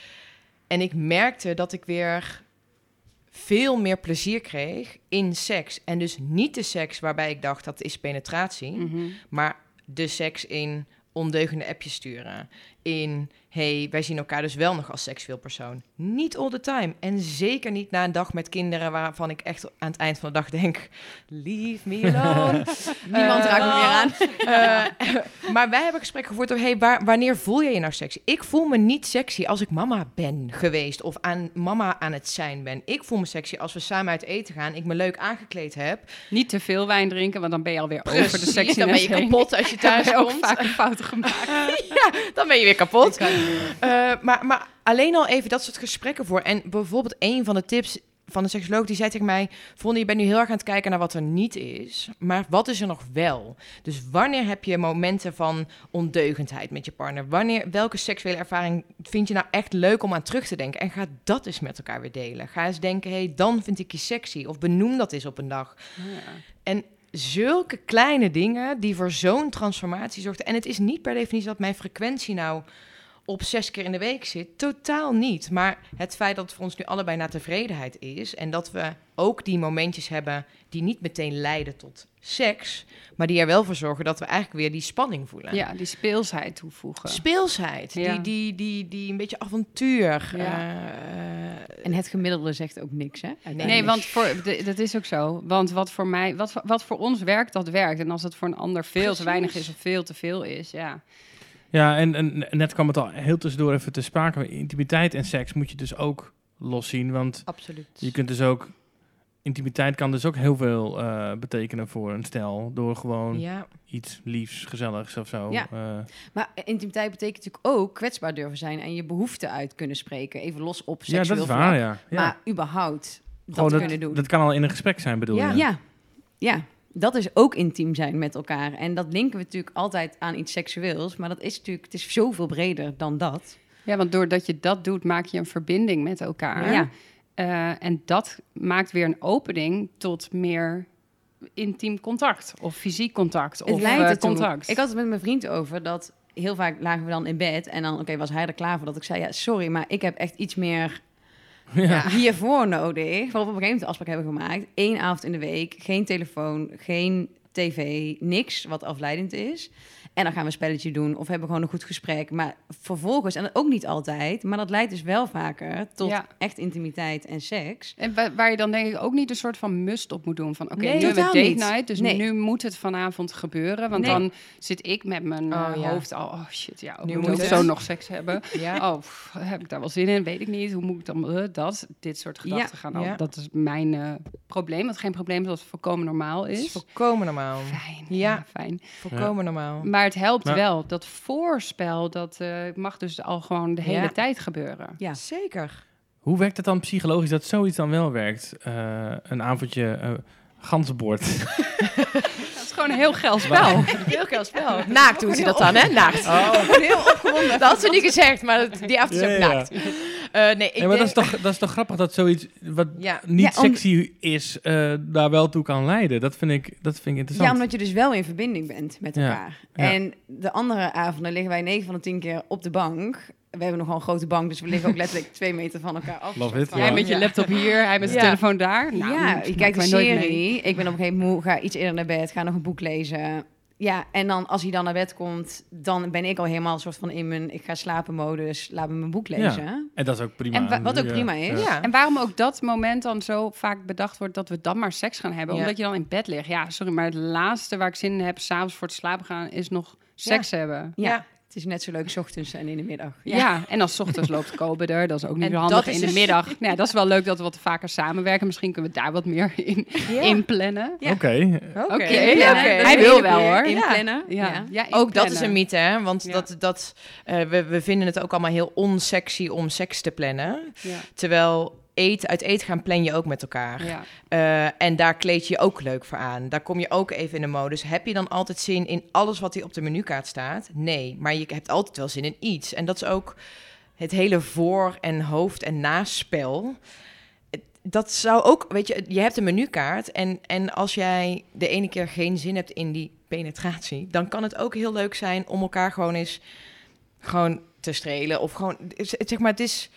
En ik merkte dat ik weer veel meer plezier kreeg in seks. En dus niet de seks waarbij ik dacht dat is penetratie, Mhm. maar de seks in ondeugende appjes sturen. In, hey, wij zien elkaar dus wel nog als seksueel persoon. Niet all the time. En zeker niet na een dag met kinderen waarvan ik echt aan het eind van de dag denk... Leave me alone. [LAUGHS] Niemand Eh, raakt me meer aan. Eh, maar wij hebben gesprek gevoerd over, hey, waar, wanneer voel je je nou sexy? Ik voel me niet sexy als ik mama ben geweest of aan mama aan het zijn ben. Ik voel me sexy als we samen uit eten gaan, ik me leuk aangekleed heb. Niet te veel wijn drinken, want dan ben je alweer over de Precies, sexiness dan ben je kapot als je [LAUGHS] thuis ook komt. vaak fouten gemaakt. [LAUGHS] ja, dan ben je weer kapot. Eh, maar, maar alleen al even dat soort gesprekken voor. En bijvoorbeeld een van de tips van de seksoloog, die zei tegen mij... Vonne, je bent nu heel erg aan het kijken naar wat er niet is. Maar wat is er nog wel? Dus wanneer heb je momenten van ondeugendheid met je partner? Wanneer, welke seksuele ervaring vind je nou echt leuk om aan terug te denken? En ga dat eens met elkaar weer delen. Ga eens denken, hey, dan vind ik je sexy. Of benoem dat eens op een dag. En zulke kleine dingen die voor zo'n transformatie zorgden. En het is niet per definitie dat mijn frequentie nou op zes keer in de week zit. Totaal niet. Maar het feit dat het voor ons nu allebei naar tevredenheid is. En dat we ook die momentjes hebben die niet meteen leiden tot seks. Maar die er wel voor zorgen dat we eigenlijk weer die spanning voelen. Ja, die speelsheid toevoegen. Speelsheid, Ja. die, die, die, die een beetje avontuur. Ja. eh, En het gemiddelde zegt ook niks, hè? Nee, want voor, de- dat is ook zo. Want wat voor mij, wat, voor- wat voor ons werkt, dat werkt. En als het voor een ander veel te weinig is of veel te veel is, ja. Ja, en, en net kwam het al heel tussendoor even te sprake. Intimiteit en seks moet je dus ook los zien. Want Absoluut. je kunt dus ook... Intimiteit kan dus ook heel veel eh, betekenen voor een stel. Door gewoon Ja, iets liefs, gezelligs of zo. Ja. eh. Maar intimiteit betekent natuurlijk ook kwetsbaar durven zijn en je behoeften uit kunnen spreken. Even los op ja, seksueel dat is waar, ja. ja. Maar überhaupt dat kunnen doen. Dat kan al in een gesprek zijn, bedoel Ja. je? ja. ja, dat is ook intiem zijn met elkaar. En dat linken we natuurlijk altijd aan iets seksueels. Maar dat is natuurlijk, het is zoveel breder dan dat. Ja, want doordat je dat doet, maak je een verbinding met elkaar. Ja. Eh, en dat maakt weer een opening tot meer intiem contact. Of fysiek contact. Het of leidt eh, contact. Ik had het met mijn vriend over dat heel vaak lagen we dan in bed en dan oké was hij er klaar voor dat ik zei ja sorry maar ik heb echt iets meer Ja. hiervoor nodig. Waarop we op een gegeven moment de afspraak hebben gemaakt. Eén avond in de week, geen telefoon, geen tv, niks wat afleidend is. En dan gaan we een spelletje doen of hebben gewoon een goed gesprek. Maar vervolgens, en dat ook niet altijd, maar dat leidt dus wel vaker tot Ja. echt intimiteit en seks. En wa- waar je dan denk ik ook niet een soort van must op moet doen. Van oké, Nee, nu hebben we date niet. night, dus Nee. nu moet het vanavond gebeuren. Want Nee. dan zit ik met mijn eh, Oh, ja. hoofd al, oh shit, ja, Nu moet moet ik het. zo nog seks hebben. ja. Oh, pff, heb ik daar wel zin in? Weet ik niet. Hoe moet ik dan eh, dat? Dit soort gedachten gaan al. ja. Dat is mijn eh, probleem. Wat geen probleem is, wat volkomen normaal Het is is. volkomen normaal. Fijn. Ja. Ja, fijn. Volkomen normaal. Maar Maar het helpt wel. Dat voorspel, dat eh, mag dus al gewoon de hele Ja. tijd gebeuren. Ja. Zeker. Hoe werkt het dan psychologisch dat zoiets dan wel werkt? Eh, een avondje uh, ganzenbord. [LAUGHS] Dat is gewoon een heel geil spel. [LAUGHS] Heel geil spel. [LAUGHS] Naakt doet hij dat dan, hè? Naakt. Oh. Heel opgewonden. Dat had ze niet gezegd, maar die avond is ook Ja, ja. naakt. Eh, nee, ik Ja, maar dat is, toch, dat is toch grappig dat zoiets wat [LAUGHS] Ja. niet Ja, om- sexy is, eh, daar wel toe kan leiden. Dat vind ik, dat vind ik interessant. Ja, omdat je dus wel in verbinding bent met elkaar. ja. En de andere avonden liggen wij 9 van de 10 keer op de bank. We hebben nogal een grote bank, dus we liggen ook letterlijk [LAUGHS] twee meter van elkaar af. Love Soort it, van- ja. Jij met je laptop hier, hij met zijn Ja. telefoon daar. Nou, ja, je kijkt een wij nooit mee. serie. Ik ben op een gegeven moment moe, ga iets eerder naar bed, ga nog een boek lezen. Ja, en dan als hij dan naar bed komt, dan ben ik al helemaal een soort van in mijn ik ga slapen modus, laat me mijn boek lezen. En dat is ook prima. En wa- wat ook Ja, prima is. Ja. En waarom ook dat moment dan zo vaak bedacht wordt dat we dan maar seks gaan hebben? Ja. Omdat je dan in bed ligt. Ja, sorry, maar het laatste waar ik zin in heb, s'avonds voor het slapen gaan, is nog seks hebben. Ja. Het is net zo leuk 's ochtends en in de middag. Ja. en dan 's ochtends loopt Kobe er. Dat is ook niet En zo handig in de dus- middag. Nou, ja, dat is wel leuk dat we wat vaker samenwerken. Misschien kunnen we daar wat meer in, Ja. in plannen. Oké. Oké. Hij wil wel, hoor. Inplannen. Ja, Ja. ja. Ook dat is een mythe, hè? Want Ja. dat, dat, eh, we, we vinden het ook allemaal heel onsexy om seks te plannen. Ja, Terwijl eet, uit eten gaan plan je ook met elkaar. ja. Eh, en daar kleed je je ook leuk voor aan. Daar kom je ook even in de modus. Heb je dan altijd zin in alles wat hier op de menukaart staat? Nee, maar je hebt altijd wel zin in iets. En dat is ook het hele voor- en hoofd- en naspel. Dat zou ook, weet je, je hebt een menukaart. En, en als jij de ene keer geen zin hebt in die penetratie, dan kan het ook heel leuk zijn om elkaar gewoon eens gewoon te strelen. Of gewoon, zeg maar, het is.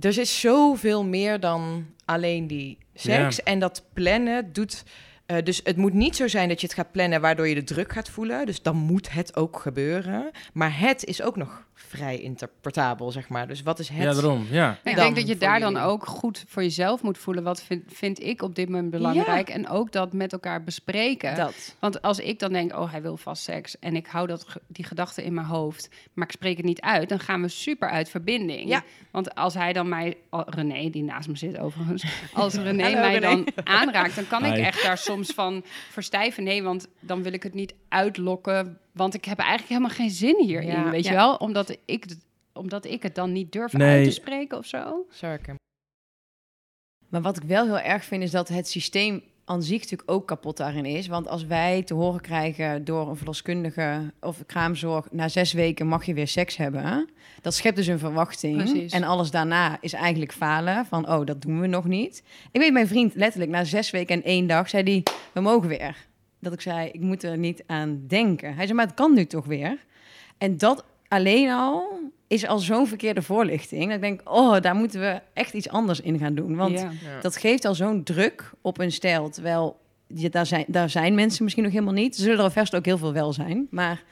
Er is zoveel meer dan alleen die seks. En dat plannen doet. eh, dus het moet niet zo zijn dat je het gaat plannen waardoor je de druk gaat voelen. Dus dan moet het ook gebeuren. Maar het is ook nog vrij interpretabel, zeg maar. Dus wat is het? Ja, daarom. Ja. Ik denk dat je daar dan ook goed voor jezelf moet voelen. Wat vind, vind ik op dit moment belangrijk? En ook dat met elkaar bespreken. Dat. Want als ik dan denk, oh, hij wil vast seks. En ik hou dat, die gedachte in mijn hoofd. Maar ik spreek het niet uit. Dan gaan we super uit verbinding. Ja. Want als hij dan mij, oh, René, die naast me zit overigens. [LAUGHS] Als René Hallo, mij René. dan aanraakt, dan kan ik echt daar soms van verstijven. Nee, want dan wil ik het niet uitlokken. Want ik heb eigenlijk helemaal geen zin hierin. Ja. weet je wel? Omdat ik, het- omdat ik het dan niet durf Nee. uit te spreken of zo. Zeker. Maar wat ik wel heel erg vind, is dat het systeem aan zich natuurlijk ook kapot daarin is. Want als wij te horen krijgen door een verloskundige of kraamzorg... na zes weken mag je weer seks hebben... dat schept dus een verwachting. Precies. En alles daarna is eigenlijk falen. Van, oh, dat doen we nog niet. Ik weet, mijn vriend letterlijk na zes weken en één dag... zei hij, we mogen weer. Dat ik zei, ik moet er niet aan denken. Hij zei, maar het kan nu toch weer? En dat alleen al is al zo'n verkeerde voorlichting. Dat ik denk, oh, daar moeten we echt iets anders in gaan doen. Want ja. dat geeft al zo'n druk op een stijl. Terwijl je, daar, zijn, daar zijn mensen misschien nog helemaal niet. Er zullen er vast ook heel veel wel zijn. Maar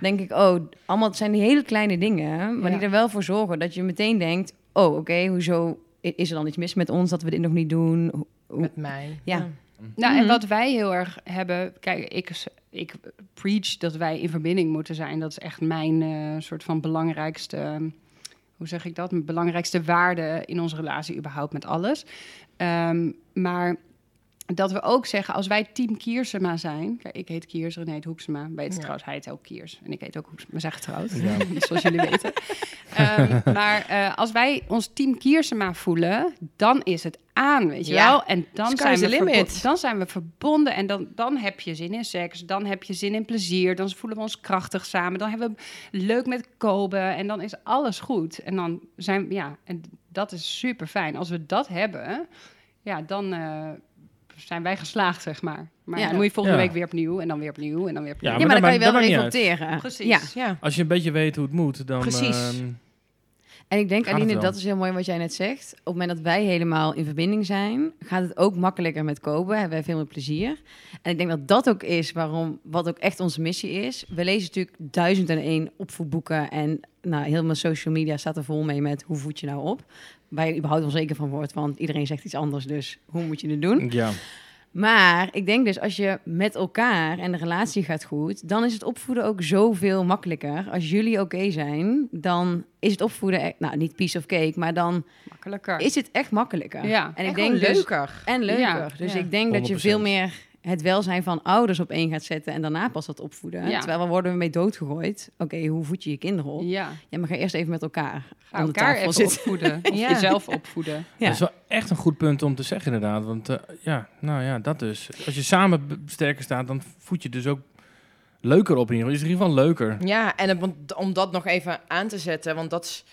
denk ik, oh, allemaal het zijn die hele kleine dingen. Maar Ja. die er wel voor zorgen dat je meteen denkt... oh, oké, hoezo is er dan iets mis met ons dat we dit nog niet doen? Hoe- Met mij. Ja. Nou, en Mhm. wat wij heel erg hebben... Kijk, ik, ik preach dat wij in verbinding moeten zijn. Dat is echt mijn eh, soort van belangrijkste... Hoe zeg ik dat? Mijn belangrijkste waarde in onze relatie überhaupt met alles. Ehm, maar dat we ook zeggen, als wij team Kiersema zijn... Kijk, ik heet Kiers, René heet Hoeksema. Weet het Ja. trouwens, hij heet ook Kiers. En ik heet ook Hoeksema. We zijn getrouwd, Ja. [LAUGHS] zoals jullie weten. Ehm, [LAUGHS] maar eh, als wij ons team Kiersema voelen, dan is het aan, weet je Ja. wel? En dan Sky's zijn, we the limit. verbo- dan zijn we verbonden en dan, dan heb je zin in seks. Dan heb je zin in plezier. Dan voelen we ons krachtig samen. Dan hebben we leuk met Kobe en dan is alles goed. En dan zijn we, ja, en dat is super fijn. Als we dat hebben, ja, dan eh, zijn wij geslaagd, zeg maar. Maar Ja. dan moet je volgende Ja. week weer opnieuw en dan weer opnieuw en dan weer opnieuw. Ja, Ja, maar dan kan je wel reflecteren. Precies. Ja. Ja. Als je een beetje weet hoe het moet, dan... Precies. ehm, En ik denk, Aline, dat is heel mooi wat jij net zegt. Op het moment dat wij helemaal in verbinding zijn, gaat het ook makkelijker met kopen. Hebben wij veel meer plezier. En ik denk dat dat ook is waarom, wat ook echt onze missie is. We lezen natuurlijk duizend en één opvoedboeken. En nou, mijn social media staat er vol mee met hoe voed je nou op. Waar je überhaupt wel zeker van wordt, want iedereen zegt iets anders. Dus hoe moet je het doen? ja. Maar ik denk dus als je met elkaar en de relatie gaat goed, dan is het opvoeden ook zoveel makkelijker. Als jullie oké zijn, dan is het opvoeden, echt, nou niet piece of cake, maar dan Makkelijker. is het echt makkelijker. Ja. en ik En denk dus, leuker. en leuker. Ja, dus ja. ik denk dat je 100%. veel meer het welzijn van ouders op één gaat zetten en daarna pas dat opvoeden. Ja. Terwijl we worden we mee doodgegooid. Oké, hoe voed je je kinderen op? Ja, Ja, maar ga eerst even met elkaar ga aan de elkaar tafel even zitten. opvoeden. [LAUGHS] Of Ja. jezelf opvoeden. Ja. Dat is wel echt een goed punt om te zeggen inderdaad. Want eh, ja, nou ja, dat dus. Als je samen sterker staat, dan voed je dus ook leuker op in ieder geval. Is in ieder geval leuker. Ja, en om dat nog even aan te zetten, want dat is,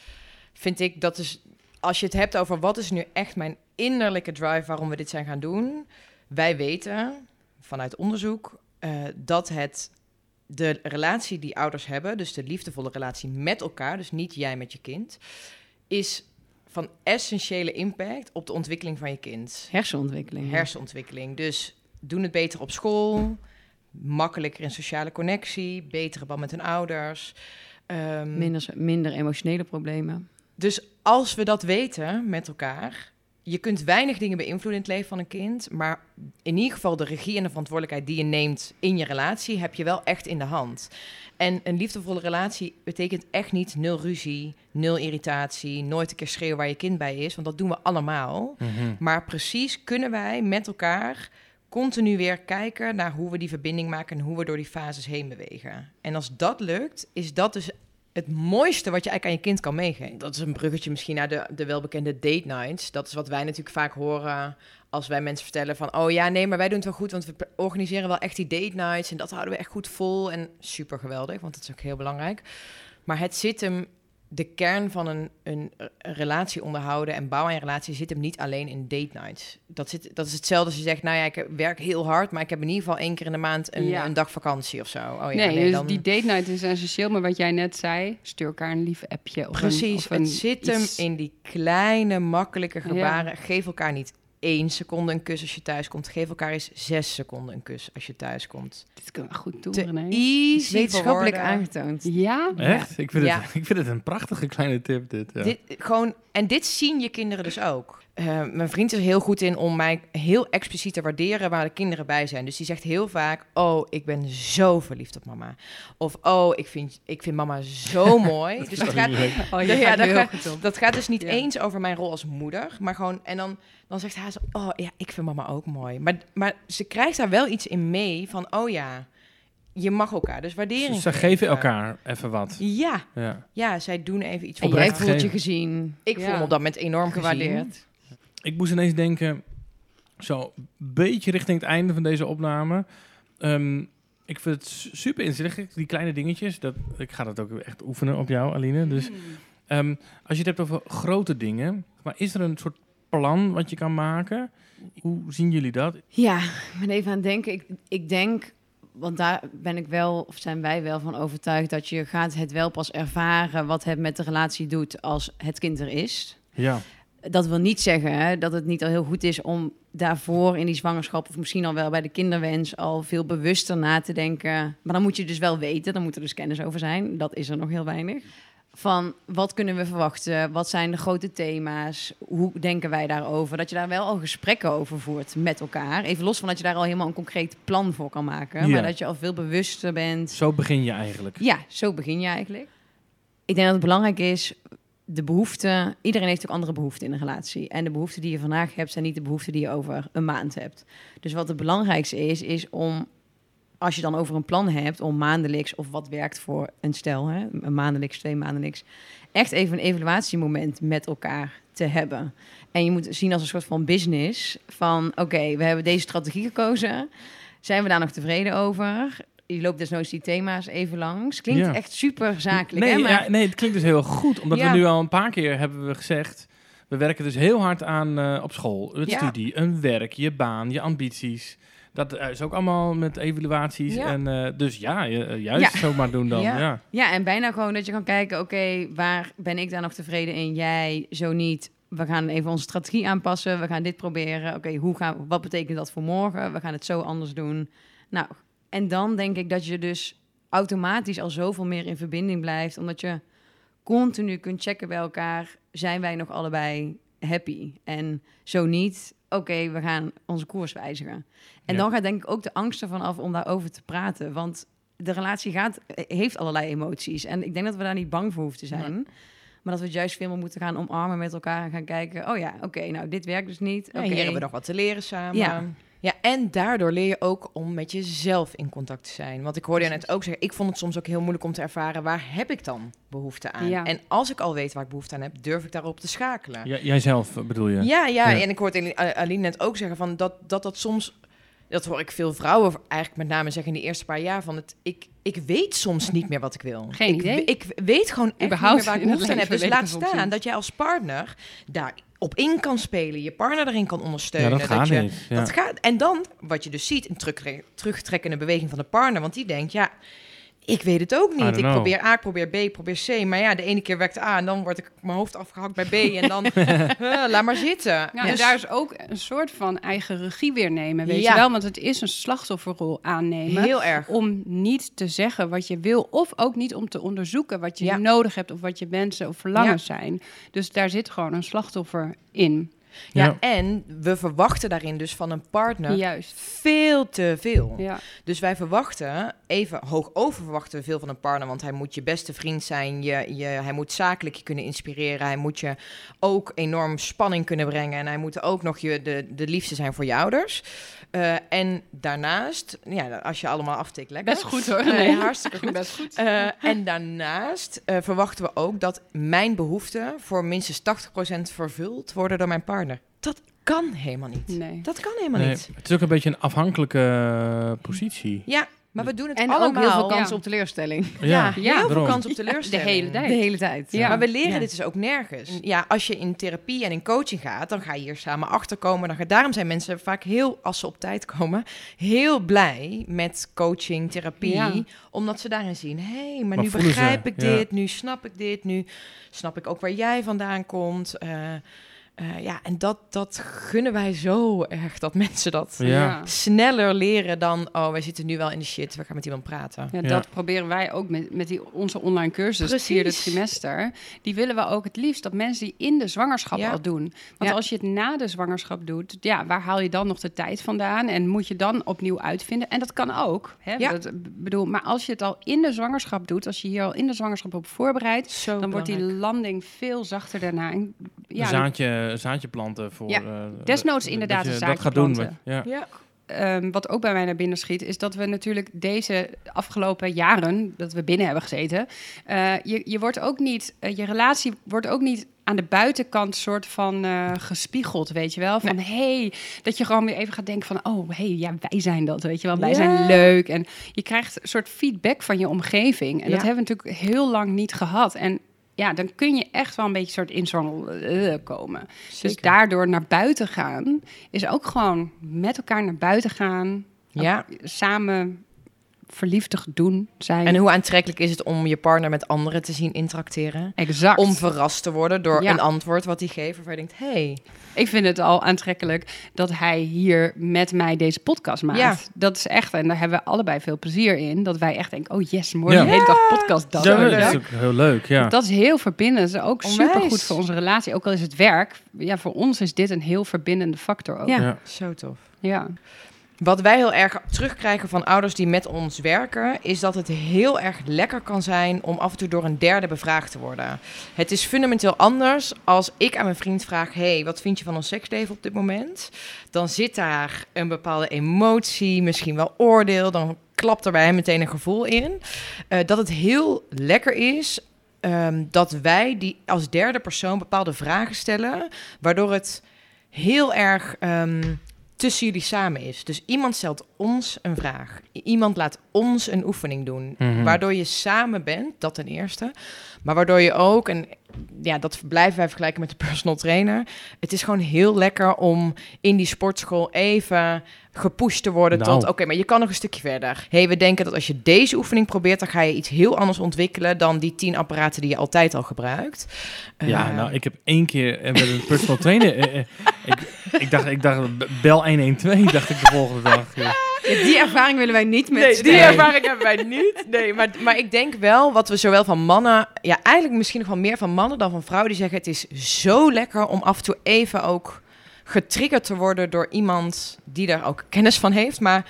vind ik, dat is, als je het hebt over wat is nu echt mijn innerlijke drive waarom we dit zijn gaan doen. Wij weten vanuit onderzoek eh, dat het de relatie die ouders hebben, dus de liefdevolle relatie met elkaar, dus niet jij met je kind, is van essentiële impact op de ontwikkeling van je kind. Hersenontwikkeling. Hersenontwikkeling. Dus doen het beter op school, makkelijker in sociale connectie, betere band met hun ouders. Ehm, Minder, minder emotionele problemen. dus als we dat weten met elkaar, je kunt weinig dingen beïnvloeden in het leven van een kind, maar in ieder geval de regie en de verantwoordelijkheid die je neemt in je relatie, heb je wel echt in de hand. En een liefdevolle relatie betekent echt niet nul ruzie, nul irritatie, nooit een keer schreeuwen waar je kind bij is, want dat doen we allemaal. Mhm. Maar precies kunnen wij met elkaar continu weer kijken naar hoe we die verbinding maken en hoe we door die fases heen bewegen. En als dat lukt, is dat dus het mooiste wat je eigenlijk aan je kind kan meegeven. Dat is een bruggetje misschien naar de, de welbekende date nights. Dat is wat wij natuurlijk vaak horen als wij mensen vertellen van... oh ja, nee, maar wij doen het wel goed, want we organiseren wel echt die date nights... en dat houden we echt goed vol en super geweldig, want dat is ook heel belangrijk. Maar het zit hem de kern van een, een, relatie onderhouden en bouwen aan een relatie zit hem niet alleen in date nights. Dat, zit, dat is hetzelfde als je zegt, nou ja, ik werk heel hard, maar ik heb in ieder geval één keer in de maand een, Ja. een dag vakantie of zo. Oh ja, nee, nee, dus dan... die date night is essentieel. Maar wat jij net zei, stuur elkaar een lief appje. Of Precies, een, of een het zit hem in die kleine, makkelijke gebaren. Geef elkaar niet één seconde een kus als je thuis komt. Geef elkaar eens zes seconden een kus als je thuis komt. Dit kunnen we goed doen, Te René. easy Wetenschappelijk aangetoond. Ja? Echt? Ik vind, Ja. het, ik vind het een prachtige kleine tip dit. Ja. Dit, gewoon, en dit zien je kinderen dus ook. Eh, mijn vriend is er heel goed in om mij heel expliciet te waarderen waar de kinderen bij zijn. Dus die zegt heel vaak: Oh, ik ben zo verliefd op mama. Of Oh, ik vind, ik vind mama zo [LAUGHS] mooi. dus dat gaat, Oh, Ja, gaat op. dat gaat dus niet Ja. eens over mijn rol als moeder. Maar gewoon, en dan, dan zegt hij zo: Oh ja, ik vind mama ook mooi. Maar, maar ze krijgt daar wel iets in mee van: Oh ja, je mag elkaar. Dus waardering. Ze geven elkaar even wat. Ja, Ja. ja, zij doen even iets En voor jij voelt je gezien, Ik voel me op dat moment enorm gewaardeerd. Ik moest ineens denken, zo een beetje richting het einde van deze opname. Ehm, ik vind het su- super inzichtelijk, die kleine dingetjes. Dat, ik ga dat ook echt oefenen op jou, Aline. Dus ehm, als je het hebt over grote dingen, maar is er een soort plan wat je kan maken? Hoe zien jullie dat? Ja, ik ben even aan het denken. Ik, ik denk, want daar ben ik wel, of zijn wij wel van overtuigd, dat je gaat het wel pas ervaren wat het met de relatie doet als het kind er is. Ja, Dat wil niet zeggen hè, dat het niet al heel goed is om daarvoor in die zwangerschap, of misschien al wel bij de kinderwens, al veel bewuster na te denken. Maar dan moet je dus wel weten, dan moet er dus kennis over zijn. Dat is er nog heel weinig. Van wat kunnen we verwachten? Wat zijn de grote thema's? Hoe denken wij daarover? Dat je daar wel al gesprekken over voert met elkaar. Even los van dat je daar al helemaal een concreet plan voor kan maken. Ja. Maar dat je al veel bewuster bent. zo begin je eigenlijk. Ja, zo begin je eigenlijk. Ik denk dat het belangrijk is, de behoeften... Iedereen heeft ook andere behoeften in een relatie. En de behoeften die je vandaag hebt, zijn niet de behoeften die je over een maand hebt. Dus wat het belangrijkste is, is om... Als je dan over een plan hebt om maandelijks of wat werkt voor een stel, hè, een maandelijks, twee maandelijks, echt even een evaluatiemoment met elkaar te hebben. En je moet zien als een soort van business van, oké, we hebben deze strategie gekozen. Zijn we daar nog tevreden over? Je loopt desnoods die thema's even langs. Klinkt Ja. echt super zakelijk, Nee, hè? Maar ja, nee, het klinkt dus heel goed. Omdat Ja. we nu al een paar keer hebben we gezegd... We werken dus heel hard aan eh, op school. Het studie, een werk, je baan, je ambities. Dat eh, is ook allemaal met evaluaties. Ja. En, eh, dus ja, juist Ja. zo maar doen dan. [LAUGHS] Ja. Ja. Ja, en bijna gewoon dat je kan kijken, oké, waar ben ik daar nog tevreden in? Jij, zo niet. We gaan even onze strategie aanpassen. We gaan dit proberen. Oké, hoe gaan, wat betekent dat voor morgen? We gaan het zo anders doen. Nou, en dan denk ik dat je dus automatisch al zoveel meer in verbinding blijft, omdat je continu kunt checken bij elkaar, zijn wij nog allebei happy? En zo niet, oké, we gaan onze koers wijzigen. En Ja. dan gaat denk ik ook de angst ervan af om daarover te praten, want de relatie gaat, heeft allerlei emoties. En ik denk dat we daar niet bang voor hoeven te zijn. Maar dat we het juist veel meer moeten gaan omarmen met elkaar en gaan kijken... oh ja, oké, nou, dit werkt dus niet. Ja, Oké. Hier hebben we nog wat te leren samen. Ja. Ja. en daardoor leer je ook om met jezelf in contact te zijn. Want ik hoorde je net ook zeggen, ik vond het soms ook heel moeilijk om te ervaren, waar heb ik dan behoefte aan? Ja. En als ik al weet waar ik behoefte aan heb, durf ik daarop te schakelen. J- jijzelf eh, bedoel je? Ja, ja, Ja. en ik hoorde Aline- net ook zeggen van dat, dat dat soms, dat hoor ik veel vrouwen eigenlijk met name zeggen in de eerste paar jaar van het, ik, ik weet soms niet meer wat ik wil. Geen ik, idee. Ik weet gewoon echt Überhaupt niet meer waar ik behoefte aan heb. Dus laat staan dat jij als partner daar op in kan spelen, je partner erin kan Ja, ondersteunen. dat gaat je, niet. Ja. Dat gaat, en dan, wat je dus ziet, een terugtre- terugtrekkende beweging van de partner. Want die denkt, ja, ik weet het ook niet. Ik probeer A, ik probeer B, ik probeer C. Maar ja, de ene keer werkt A en dan word ik mijn hoofd afgehakt bij B. En dan, [LAUGHS] laat maar zitten. Ja, en Dus- daar is ook een soort van eigen regie weer nemen, weet Ja. je wel? Want het is een slachtofferrol aannemen. Heel erg. Om niet te zeggen wat je wil, of ook niet om te onderzoeken wat je Ja. nodig hebt, of wat je wensen of verlangens zijn. Dus daar zit gewoon een slachtoffer in. Ja, Ja. en we verwachten daarin dus van een partner Juist. veel te veel. Ja. Dus wij verwachten, even hoog over verwachten we veel van een partner, want hij moet je beste vriend zijn, je, je, hij moet zakelijk je kunnen inspireren, hij moet je ook enorm spanning kunnen brengen en hij moet ook nog je, de, de liefste zijn voor je ouders. Eh, en daarnaast, ja, als je allemaal aftikt, lekker. Best goed hoor. Eh, Nee. hartstikke goed. [LAUGHS] Best goed. Eh, en daarnaast eh, verwachten we ook dat mijn behoeften voor minstens 80% vervuld worden door mijn partner. Dat kan helemaal niet. Nee. Dat kan helemaal Nee, niet. het is ook een beetje een afhankelijke positie. Ja, maar we doen het En allemaal. ook heel veel kans ja. op teleurstelling. [LAUGHS] Ja, Ja, heel Ja, veel daarom. kans op De teleurstelling. hele tijd. De hele tijd. Ja. Maar we leren Ja. dit dus ook nergens. Ja, als je in therapie en in coaching gaat, dan ga je hier samen achterkomen. Dan ga, daarom zijn mensen vaak heel, als ze op tijd komen, heel blij met coaching, therapie. Ja. Omdat ze daarin zien, hé, hey, maar, Maar nu ze, begrijp ik ja. dit, nu snap ik dit, nu snap ik ook waar jij vandaan komt. Eh, eh, ja, en dat, dat gunnen wij zo erg, dat mensen dat Ja. sneller leren dan, oh, wij zitten nu wel in de shit, we gaan met iemand praten. Ja, Ja. dat proberen wij ook met, met die, onze online cursus, het vierde Precies. trimester. Die willen we ook het liefst dat mensen die in de zwangerschap Ja. al doen. Want Ja. als je het na de zwangerschap doet, ja, waar haal je dan nog de tijd vandaan? En moet je dan opnieuw uitvinden? En dat kan ook. Hè? Ja. Dat, bedoel, maar als je het al in de zwangerschap doet, als je hier al in de zwangerschap op voorbereidt, Zo dan wordt die landing veel zachter daarna. En, Een ja, zaadje, zaadje planten voor... Ja, eh, desnoods inderdaad dat je een dat gaat doen. wat- Ja. Ja. Ehm, wat ook bij mij naar binnen schiet, is dat we natuurlijk deze afgelopen jaren dat we binnen hebben gezeten, eh, je, je wordt ook niet, eh, je relatie wordt ook niet aan de buitenkant soort van eh, gespiegeld, weet je wel? Van hey, dat je gewoon weer even gaat denken van, oh hey, ja, wij zijn dat, weet je wel? Wij Ja. zijn leuk. En je krijgt een soort feedback van je omgeving. En dat hebben we natuurlijk heel lang niet gehad. En ja, dan kun je echt wel een beetje soort in zo'n eh, komen. Dus daardoor naar buiten gaan is ook gewoon met elkaar naar buiten gaan. Ja. samen verliefdig doen zijn. En hoe aantrekkelijk is het om je partner met anderen te zien interacteren? exact. Om verrast te worden door Ja. een antwoord wat hij geeft, waarvan je denkt, hey, Ik vind het al aantrekkelijk dat hij hier met mij deze podcast maakt. Ja. Dat is echt, en daar hebben we allebei veel plezier in. Dat wij echt denken, oh yes, morgen Ja. de hele dag podcast. Dat, Ja, is dat is ook heel leuk, ja. Dat is heel verbindend. Dat is ook Onwijs. supergoed voor onze relatie. Ook al is het werk. Ja, voor ons is dit een heel verbindende factor ook. Ja. Ja. zo tof. ja. Wat wij heel erg terugkrijgen van ouders die met ons werken, is dat het heel erg lekker kan zijn om af en toe door een derde bevraagd te worden. Het is fundamenteel anders als ik aan mijn vriend vraag: hey, wat vind je van ons seksleven op dit moment? Dan zit daar een bepaalde emotie, misschien wel oordeel, dan klapt er bij hem meteen een gevoel in. Eh, dat het heel lekker is ehm, dat wij die als derde persoon bepaalde vragen stellen, waardoor het heel erg ehm, tussen jullie samen is. Dus iemand stelt ons een vraag. Iemand laat ons een oefening doen. Mhm. Waardoor je samen bent, dat ten eerste. Maar waardoor je ook, en ja, dat blijven wij vergelijken met de personal trainer. Het is gewoon heel lekker om in die sportschool even gepusht te worden Nou. tot, oké, maar je kan nog een stukje verder. hey, we denken dat als je deze oefening probeert, dan ga je iets heel anders ontwikkelen dan die tien apparaten die je altijd al gebruikt. Ja, Eh, nou, ik heb één keer eh, met een personal trainer... eh, eh, ik, ik, dacht, ik dacht, bel 112, dacht ik de volgende dag. Ja. [LAUGHS] Ja, die [LAUGHS] ervaring willen wij niet met... Nee, die Nee. ervaring hebben wij niet. Nee, maar, maar ik denk wel wat we zowel van mannen, ja, eigenlijk misschien nog wel meer van mannen dan van vrouwen, die zeggen: het is zo lekker om af en toe even ook getriggerd te worden door iemand die daar ook kennis van heeft. Maar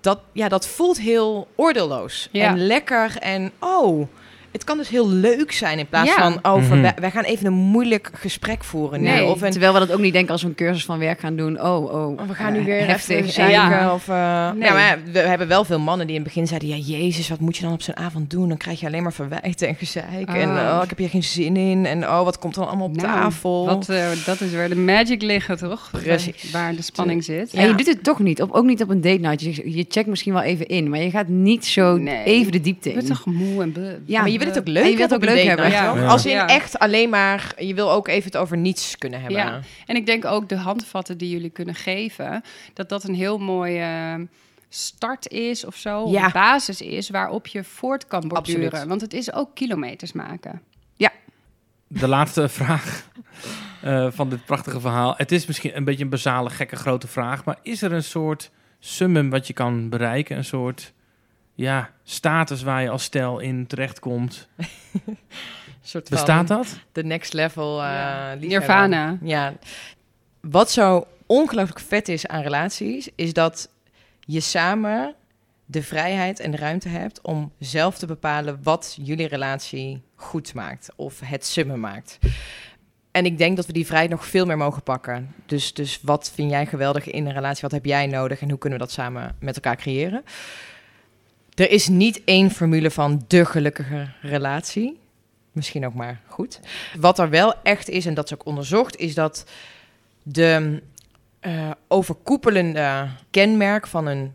dat, ja, dat voelt heel oordeelloos Ja. en lekker en oh. Het kan dus heel leuk zijn in plaats Ja. van over... Mhm. wij, wij gaan even een moeilijk gesprek voeren nu. Nee, Of een, Terwijl we dat ook niet denken als we een cursus van werk gaan doen. Oh, oh. Oh, we gaan nu eh, weer heftig. zeiken. Ja. Of, eh, Nee. ja, maar we hebben wel veel mannen die in het begin zeiden... Ja, jezus, wat moet je dan op zo'n avond doen? Dan krijg je alleen maar verwijten en gezeik. En Oh. oh, ik heb hier geen zin in. En oh, wat komt dan allemaal op Nou, tafel? Wat, eh, dat is waar de magic liggen, toch? Precies. Waar, waar de spanning zit. En je doet het toch niet. Op, ook niet op een date night. Je, je checkt misschien wel even in. Maar je gaat niet zo Nee. even de diepte Je bent in. toch moe en... be- Ja, maar je wil het ook leuk En je wilt hebben ook leuk hebben. Ja. Ja. Als in Ja. echt alleen maar... Je wil ook even het over niets kunnen hebben. Ja. En ik denk ook de handvatten die jullie kunnen geven, dat dat een heel mooie start is of zo. Ja. Een basis is waarop je voort kan borduren. Absoluut. Want het is ook kilometers maken. De laatste [LAUGHS] vraag eh, van dit prachtige verhaal. Het is misschien een beetje een basale, gekke, grote vraag. Maar is er een soort summum wat je kan bereiken? Een soort ja, status waar je als stel in terechtkomt? Een [LAUGHS] soort van Bestaat dat? De next level eh Ja. liefhebber. Nirvana. Ja. Wat zo ongelooflijk vet is aan relaties, is dat je samen de vrijheid en de ruimte hebt om zelf te bepalen wat jullie relatie goed maakt of het summum maakt. En ik denk dat we die vrijheid nog veel meer mogen pakken. Dus, dus wat vind jij geweldig in een relatie? Wat heb jij nodig en hoe kunnen we dat samen met elkaar creëren? Er is niet één formule van de gelukkige relatie. Misschien ook maar goed. Wat er wel echt is, en dat is ook onderzocht, is dat de eh, overkoepelende kenmerk van een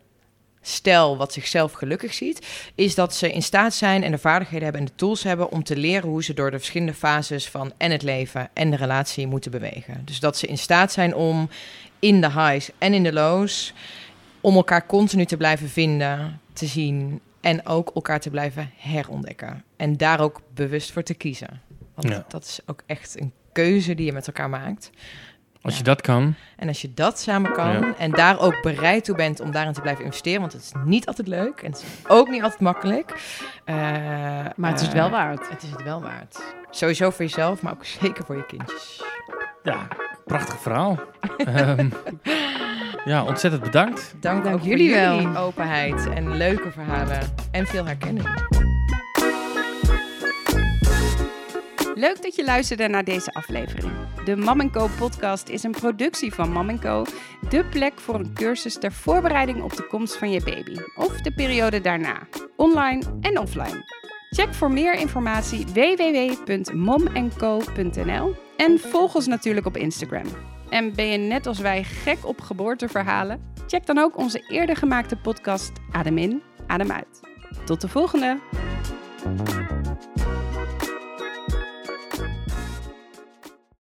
stel wat zichzelf gelukkig ziet, is dat ze in staat zijn en de vaardigheden hebben en de tools hebben om te leren hoe ze door de verschillende fases van en het leven en de relatie moeten bewegen. Dus dat ze in staat zijn om in de highs en in de lows, om elkaar continu te blijven vinden, te zien en ook elkaar te blijven herontdekken. En daar ook bewust voor te kiezen. Want Ja. dat is ook echt een keuze die je met elkaar maakt. Als Ja. je dat kan. En als je dat samen kan Ja. en daar ook bereid toe bent om daarin te blijven investeren, want het is niet altijd leuk en het is ook niet altijd makkelijk. eh, Maar het is het eh, wel waard. Het is het wel waard. Sowieso voor jezelf, maar ook zeker voor je kindjes. Ja, prachtig verhaal. Ehm, [LAUGHS] ja, ontzettend bedankt. Dank, Dank ook voor jullie wel. jullie openheid en leuke verhalen en veel herkenning. Leuk dat je luisterde naar deze aflevering. De Mam Co podcast is een productie van Mam Co. De plek voor een cursus ter voorbereiding op de komst van je baby. Of de periode daarna. Online en offline. Check voor meer informatie www.momenco.nl en volg ons natuurlijk op Instagram. En ben je net als wij gek op geboorteverhalen? Check dan ook onze eerder gemaakte podcast Adem in, Adem uit. Tot de volgende!